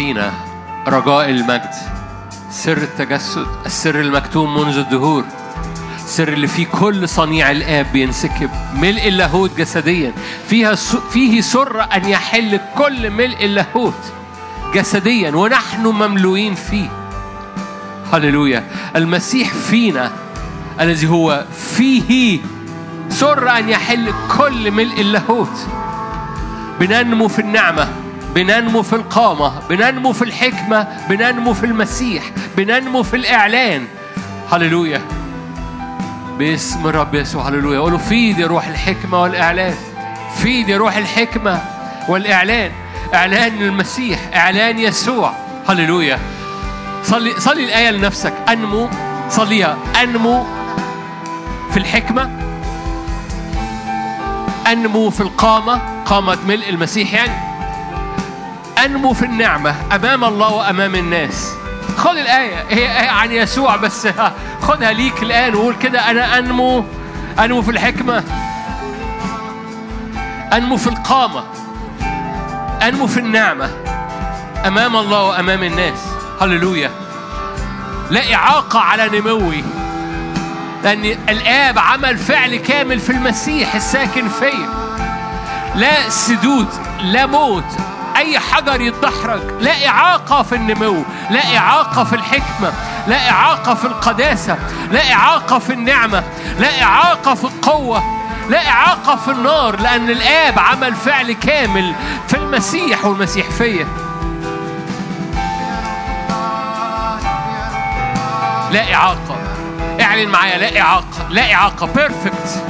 فينا. رجاء المجد. سر التجسد السر المكتوم منذ الدهور. السر اللي فيه كل صنيع الآب بينسكب. ملء اللاهوت جسديا. فيها. فيه سر أن يحل كل ملء اللاهوت جسديا ونحن مملوئين فيه. هللويا. المسيح فينا الذي هو فيه سر أن يحل كل ملء اللاهوت. بننمو في النعمة. بننمو في القامة بننمو في الحكمة بننمو في المسيح بننمو في الإعلان. هللويا. باسم الرب يسوع هللويا. قولوا فيد يا روح الحكمة والإعلان. فيد يا روح الحكمة والإعلان. إعلان المسيح إعلان يسوع. هللويا. صلي صلي الآية لنفسك. أنمو صليها. أنمو في الحكمة. أنمو في القامة قامة ملء المسيح يعني. أنمو في النعمة أمام الله وأمام الناس. خد الآية هي هي عن يسوع بس. خدها ليك الآن وقول كده أنا أنمو أنمو في الحكمة. أنمو في القامة. أنمو في النعمة أمام الله وأمام الناس. هللويا. لا إعاقة على نموي. لأن الآب عمل فعل كامل في المسيح الساكن فيا لا سدود لا موت. أي حجر يتدحرج لا إعاقة في النمو لا إعاقة في الحكمة لا إعاقة في القداسة لا إعاقة في النعمة لا إعاقة في القوة لا إعاقة في النار لأن الآب عمل فعل كامل في المسيح والمسيح فيا. لا إعاقة. اعلن معايا لا إعاقة لا إعاقة بيرفكت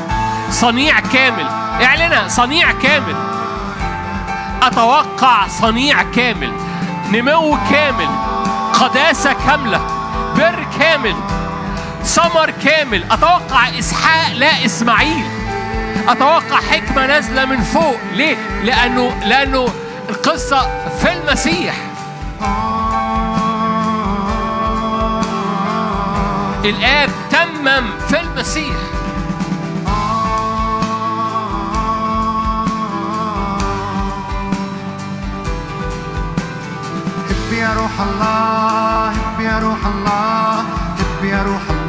صنيع كامل. اعلنها صنيع كامل. أتوقع صنيع كامل نمو كامل قداسة كاملة بر كامل ثمر كامل. أتوقع إسحاق لا إسماعيل. أتوقع حكمة نازلة من فوق. ليه؟ لأنه لأنه القصة في المسيح. الآب تمم في المسيح. يا روح الله هب يا روح الله هب يا روح الله.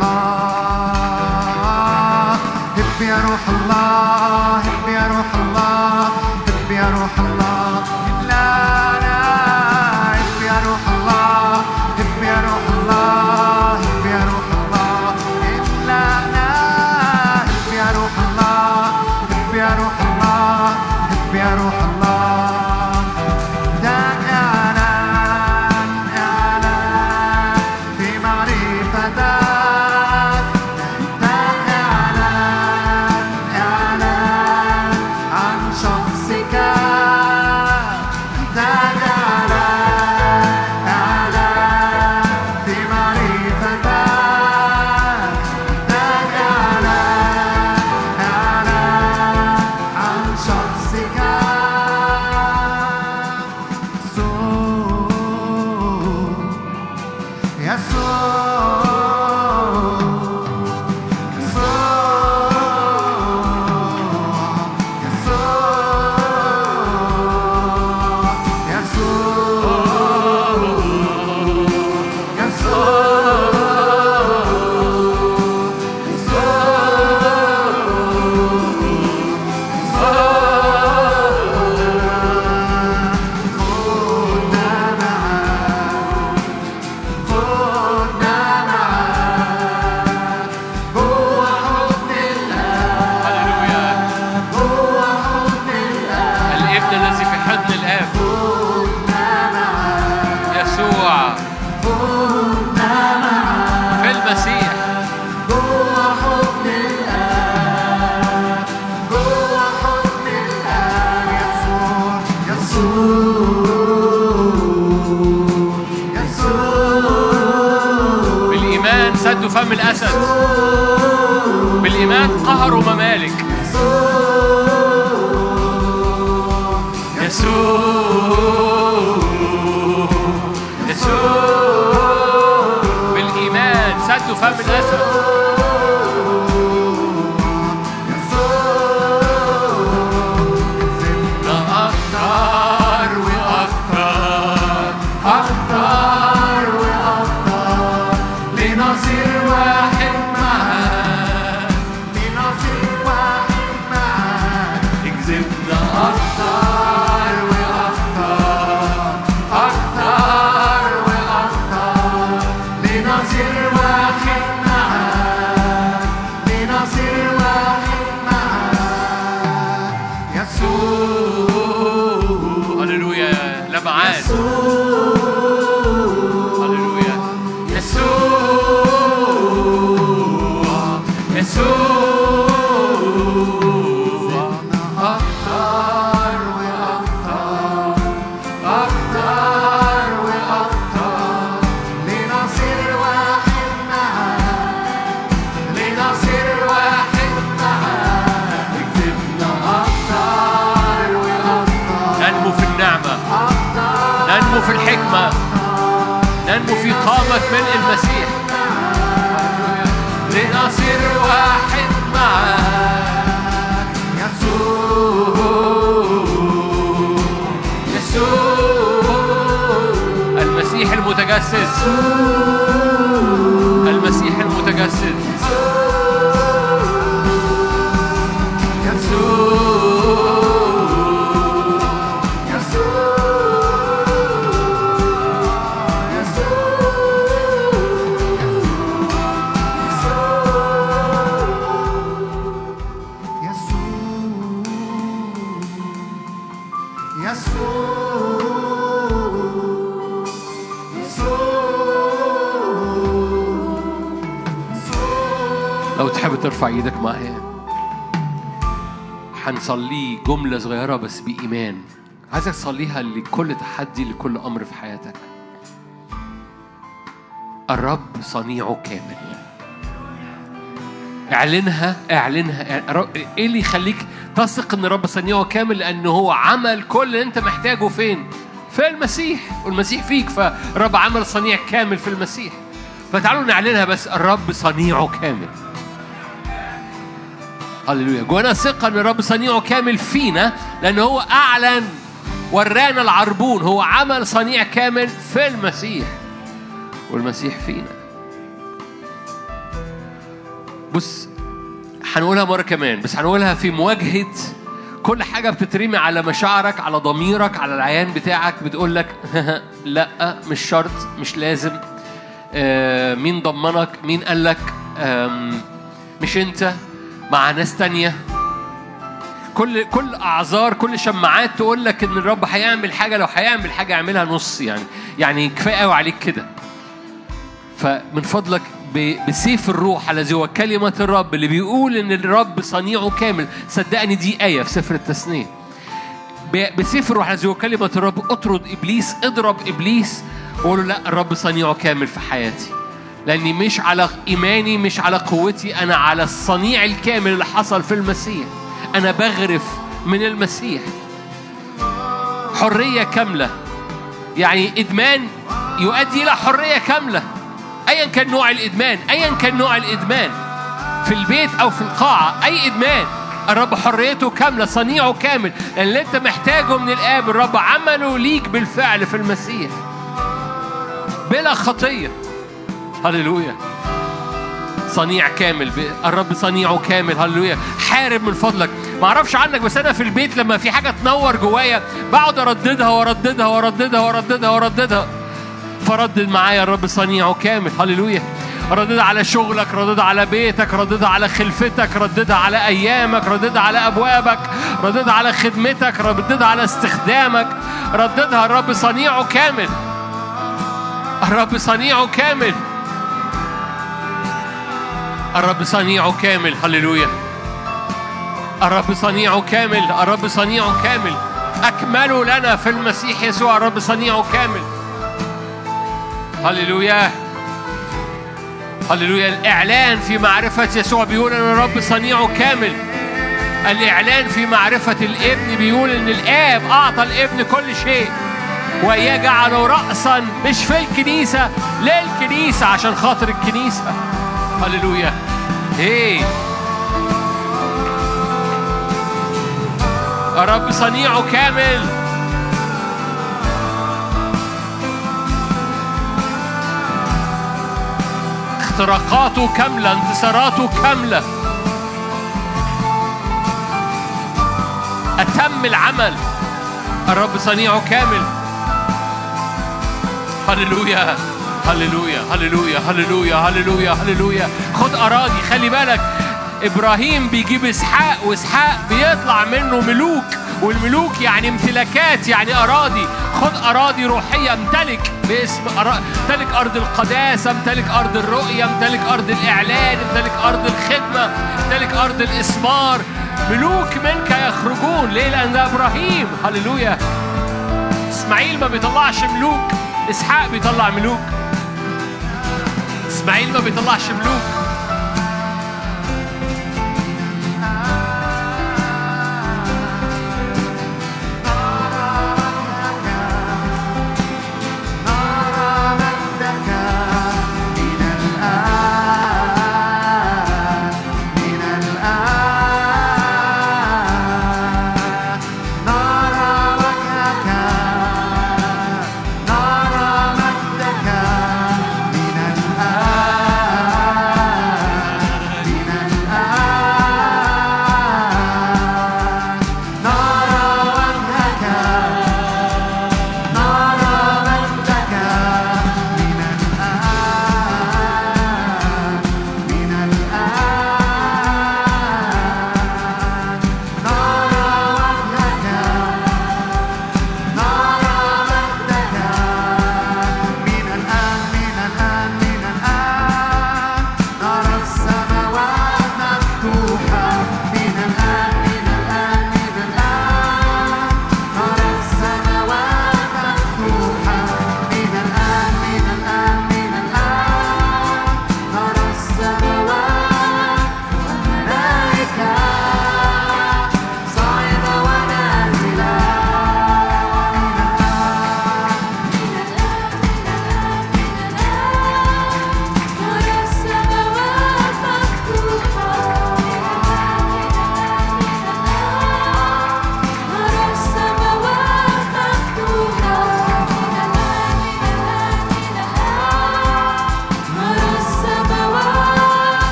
فم الأسد في قامة ملء المسيح. لنصير واحد معك. يسوع يسوع. المسيح المتجسد. المسيح المتجسد. إيدك معايا. هنصلي جملة صغيرة بس بإيمان. عايزك تصليها لكل تحدي لكل أمر في حياتك. الرب صنيعه كامل. اعلنها اعلنها إيه اللي يخليك تثق إن الرب صنيعه كامل؟ لأن هو عمل كل اللي أنت محتاجه فين؟ في المسيح. والمسيح فيك فالرب عمل صنيع كامل في المسيح. فتعالوا نعلنها بس الرب صنيعه كامل. هللويا. جوانا ثقة إن الرب صنيعه كامل فينا لأن هو أعلن ورانا العربون هو عمل صنيع كامل في المسيح والمسيح فينا. بص هنقولها مرة كمان بس هنقولها في مواجهة كل حاجة بتترمي على مشاعرك على ضميرك على العيان بتاعك بتقول لك *laughs* لا مش شرط مش لازم. آه، مين ضمنك؟ مين قال لك؟ مش انت؟ مع ناس تانية. كل كل أعذار كل شماعات تقول لك إن الرب هيعمل حاجة لو هيعمل حاجة يعملها نص يعني. يعني كفاية قوي عليك كده. فمن فضلك بسيف الروح الذي هو كلمة الرب اللي بيقول إن الرب صنيعه كامل. صدقني دي آية في سفر التثنية. بسيف الروح الذي هو كلمة الرب. اطرد إبليس اضرب إبليس. وقول له لا الرب صنيعه كامل في حياتي. لأني مش على إيماني مش على قوتي أنا على الصنيع الكامل اللي حصل في المسيح. أنا بغرف من المسيح. حرية كاملة. يعني إدمان يؤدي إلى حرية كاملة. أيا كان نوع الإدمان أيا كان نوع الإدمان. في البيت أو في القاعة أي إدمان. الرب حريته كاملة صنيعه كامل. لأن اللي أنت محتاجه من الآب الرب عمله ليك بالفعل في المسيح. بلا خطية. هللويا. صنيع كامل الرب صنيعه كامل هللويا. حارب من فضلك. ما أعرفش عنك بس أنا في البيت لما في حاجة تنور جوايا بقعد ارددها وارددها وارددها وارددها وارددها. فردد معايا الرب صنيعه كامل هللويا. رددها على شغلك رددها على بيتك رددها على خلفتك رددها على أيامك رددها على أبوابك رددها على خدمتك رددها على استخدامك. رددها الرب صنيعه كامل. الرب صنيعه كامل. الرب صنيعه كامل هللويا. الرب صنيعه كامل الرب صنيعه كامل. أكملوا لنا في المسيح يسوع الرب صنيعه كامل. هللويا. هللويا. الإعلان في معرفة يسوع بيقول أن الرب صنيعه كامل. الإعلان في معرفة الإبن بيقول أن الآب أعطى الإبن كل شيء. ويجعله رأسا مش في الكنيسة للكنيسة عشان خاطر الكنيسة. هللويا هي الرب صنيعه كامل. اختراقاته كاملة انتصاراته كاملة. أتم العمل. الرب صنيعه كامل. هللويا هللويا هللويا هللويا هللويا هللويا. خد أراضي خلي بالك. إبراهيم بيجيب إسحاق وإسحاق بيطلع منه ملوك. والملوك يعني امتلاكات يعني أراضي. خد أراضي روحية امتلك باسم. امتلك أرض القداسة امتلك أرض الرؤية امتلك أرض الإعلان امتلك أرض الخدمة امتلك أرض الإثمار ملوك منك يخرجون. ليه؟ لأن ده إبراهيم. هللويا. إسماعيل ما بيطلعش ملوك. إسحاق بيطلع ملوك. إسماعيل ما بيطلعش ملوك.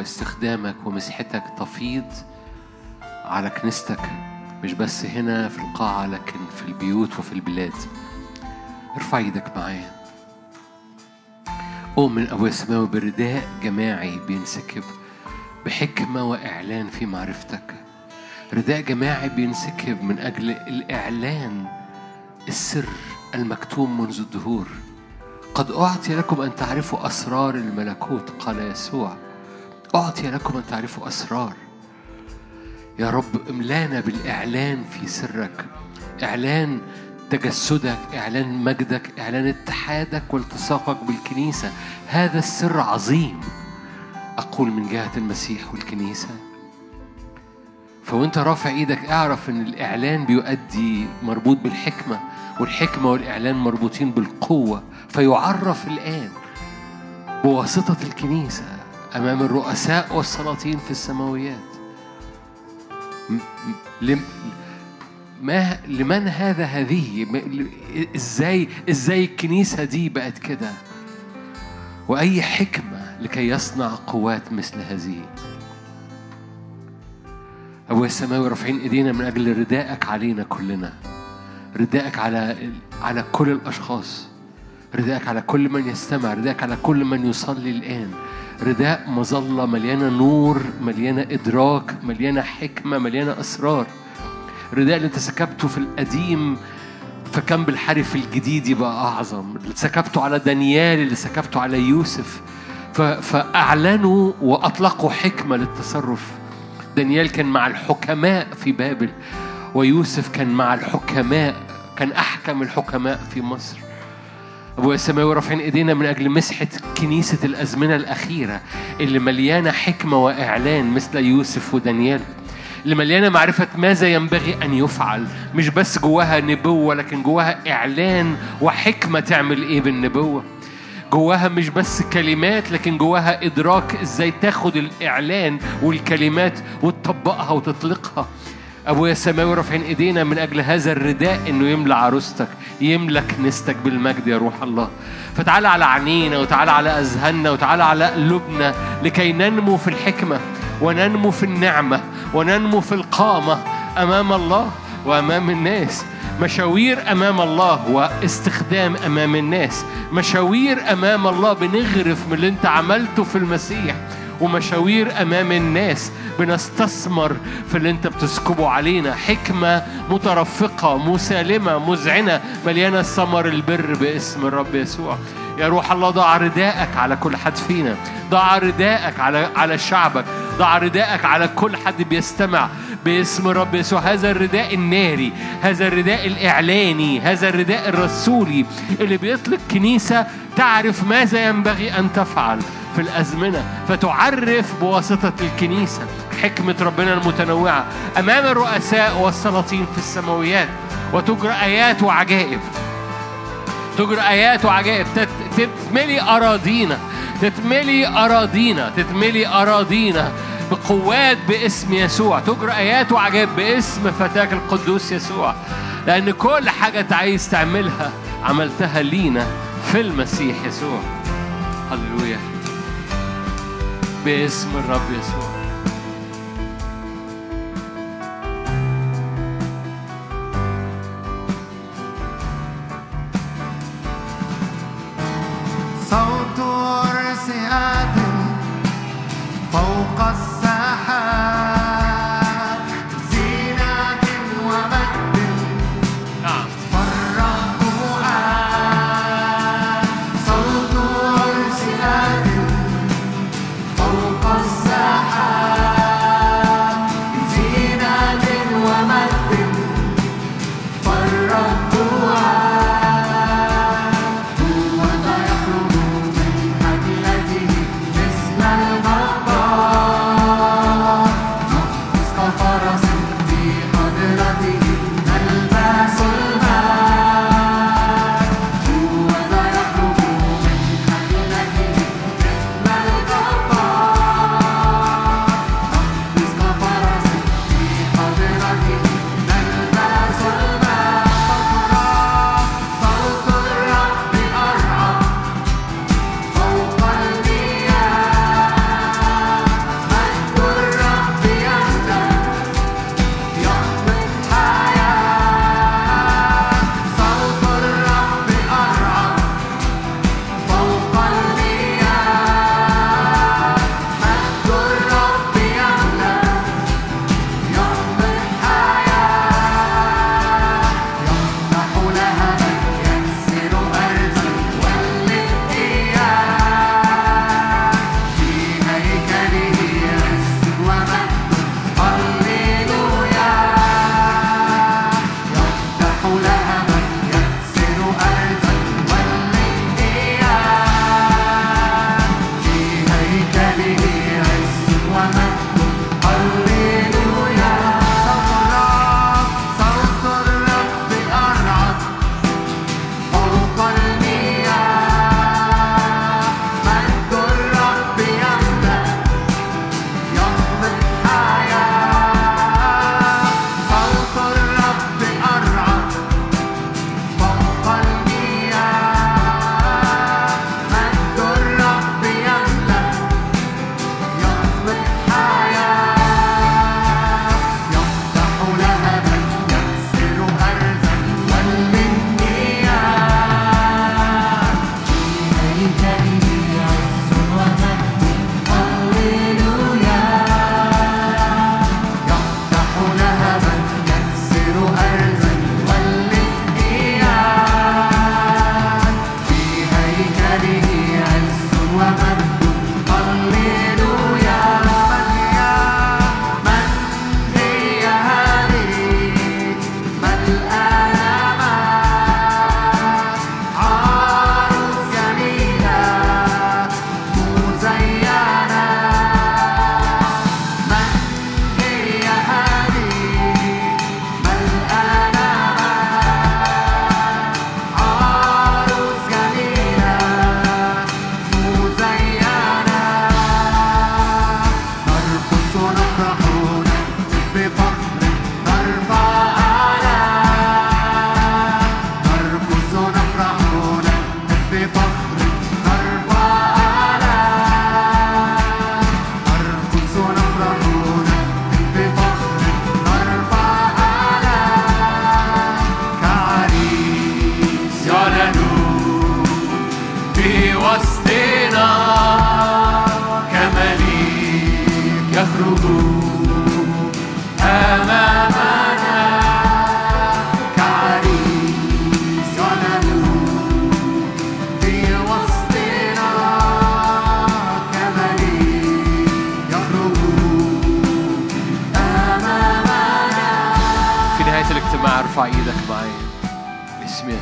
واستخدامك ومسحتك تفيض على كنيستك مش بس هنا في القاعة لكن في البيوت وفي البلاد. ارفع إيدك معايا. أؤمن أبويا السماوي برداء جماعي بينسكب بحكمة وإعلان في معرفتك. رداء جماعي بينسكب من أجل الإعلان السر المكتوم منذ الدهور. قد أعطي لكم أن تعرفوا أسرار الملكوت قال يسوع. أعطي لكم أن تعرفوا أسرار. يا رب املانا بالإعلان في سرك. إعلان تجسدك إعلان مجدك إعلان اتحادك والتصاقك بالكنيسة. هذا السر عظيم. أقول من جهة المسيح والكنيسة. فوأنت رافع إيدك أعرف إن الإعلان بيؤدي مربوط بالحكمة والحكمة والإعلان مربوطين بالقوة. فيعرف الآن بواسطة الكنيسة. أمام الرؤساء والسلاطين في السماويات. لم ما لمن هذا هذه؟ إزاي إزاي الكنيسة دي بقت كده؟ وأي حكمة لكي يصنع قوات مثل هذه؟ أبويا السماوي رافعين إيدينا من أجل ردائك علينا كلنا. ردائك على على كل الأشخاص. ردائك على كل من يستمع. ردائك على كل من يصلي الآن. رداء مظلة مليانة نور مليانة إدراك مليانة حكمة مليانة أسرار. رداء اللي أنت سكبته في القديم فكان بالحري في الجديد يبقى أعظم. اللي سكبته على دانيال اللي سكبته على يوسف. فأعلنوا وأطلقوا حكمة للتصرف. دانيال كان مع الحكماء في بابل ويوسف كان مع الحكماء كان أحكم الحكماء في مصر. أبويا السماوي رافعين إيدينا من أجل مسحة كنيسة الأزمنة الأخيرة اللي مليانة حكمة وإعلان مثل يوسف ودانيال اللي مليانة معرفة ماذا ينبغي أن يفعل مش بس جواها نبوة لكن جواها إعلان وحكمة تعمل إيه بالنبوة. جواها مش بس كلمات لكن جواها إدراك إزاي تاخد الإعلان والكلمات وتطبقها وتطلقها. أبويا السماوي رافعين إيدينا من أجل هذا الرداء إنه يملى عروستك يملى كنيستك بالمجد يا روح الله. فتعالى على عينينا وتعالى على أذهاننا وتعالى على قلوبنا لكي ننمو في الحكمة وننمو في النعمة وننمو في القامة أمام الله وأمام الناس. مشاوير أمام الله واستخدام أمام الناس. مشاوير أمام الله بنغرف من اللي أنت عملته في المسيح. ومشاوير أمام الناس. بنستثمر في اللي انت بتسكبه علينا. حكمة مترفقة مسالمة مذعنه مليانة ثمر البر باسم الرب يسوع. يا روح الله ضع رداءك على كل حد فينا. ضع رداءك على على شعبك. ضع رداءك على كل حد بيستمع باسم الرب يسوع. هذا الرداء الناري هذا الرداء الإعلاني هذا الرداء الرسولي اللي بيطلق كنيسة تعرف ماذا ينبغي أن تفعل. في الأزمنة فتعرف بواسطة الكنيسة حكمة ربنا المتنوعة أمام الرؤساء والسلاطين في السماويات وتجرى آيات وعجائب. تجرى آيات وعجائب. تت- تتملي أراضينا تتملي أراضينا تتملي أراضينا بقوات باسم يسوع. تجرى آيات وعجائب باسم فتاك القدوس يسوع. لأن كل حاجة أنت عايز تعملها عملتها لينا في المسيح يسوع. هللويا. باسم الرب يسوع صوت رسئات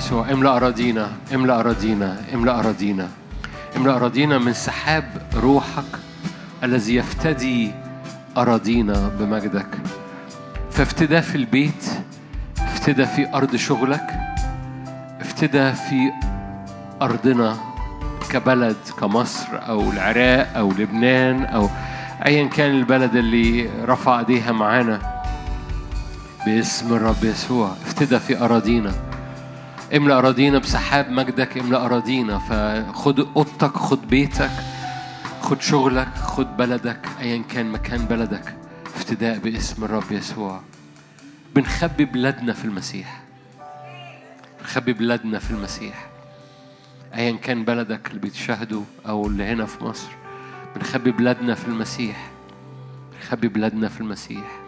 يسوع املأ أراضينا املأ أراضينا املأ أراضينا املأ أراضينا من سحاب روحك الذي يفتدي أراضينا بمجدك. فافتدى في البيت افتدى في أرض شغلك افتدى في أرضنا كبلد كمصر أو العراق أو لبنان أو أيا كان البلد اللي رفع إيديها معانا. باسم الرب يسوع افتدى في أراضينا. املأ أراضينا بسحاب مجدك املأ أراضينا فخد أوضتك خد بيتك خد شغلك خد بلدك أيا كان مكان بلدك افتداء باسم الرب يسوع. بنخبي بلادنا في المسيح. بنخبي بلادنا في المسيح. أيا كان بلدك اللي بيتشاهدوا أو اللي هنا في مصر. بنخبي بلادنا في المسيح. بنخبي بلادنا في المسيح.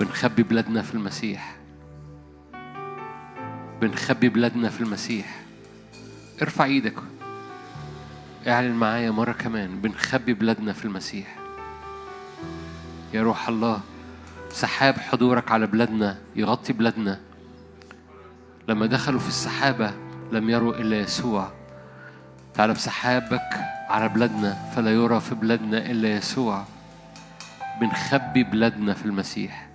بنخبي بلادنا في المسيح. بنخبي بلادنا في المسيح. ارفع إيدك. اعلن معايا مرة كمان بنخبي بلادنا في المسيح. يا روح الله سحاب حضورك على بلادنا يغطي بلادنا. لما دخلوا في السحابة لم يروا إلا يسوع. تعالى بسحابك على بلادنا فلا يرى في بلادنا إلا يسوع. بنخبي بلادنا في المسيح.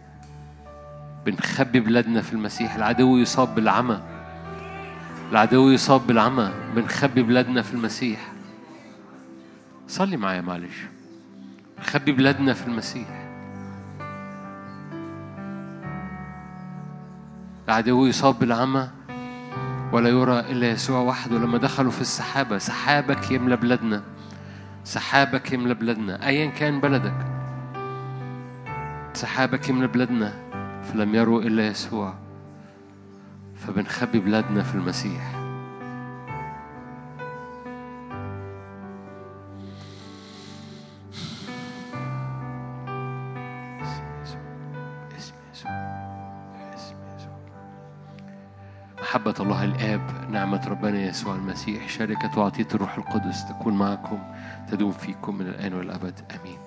بنخبي بلادنا في المسيح. العدو يصاب بالعمى. العدو يصاب بالعمى. بنخبي بلادنا في المسيح. صلي معايا معلش. نخبي بلادنا في المسيح. العدو يصاب بالعمى. ولا يرى إلا يسوع وحده. لما دخلوا في السحابة سحابك يملى بلادنا. سحابك يملى بلادنا. أيا كان بلدك. سحابك يملى بلادنا. فلم يروا إلا يسوع فبنخبي بلادنا في المسيح. محبة الله الآب نعمة ربنا يسوع المسيح شركة وعطية الروح القدس تكون معكم تدوم فيكم من الآن والأبد. آمين.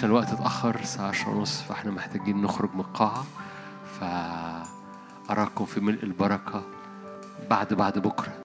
عشان الوقت اتأخر الساعة عشرة ونص فاحنا محتاجين نخرج من القاعة. فأراكم في ملء البركة بعد بعد بكرة.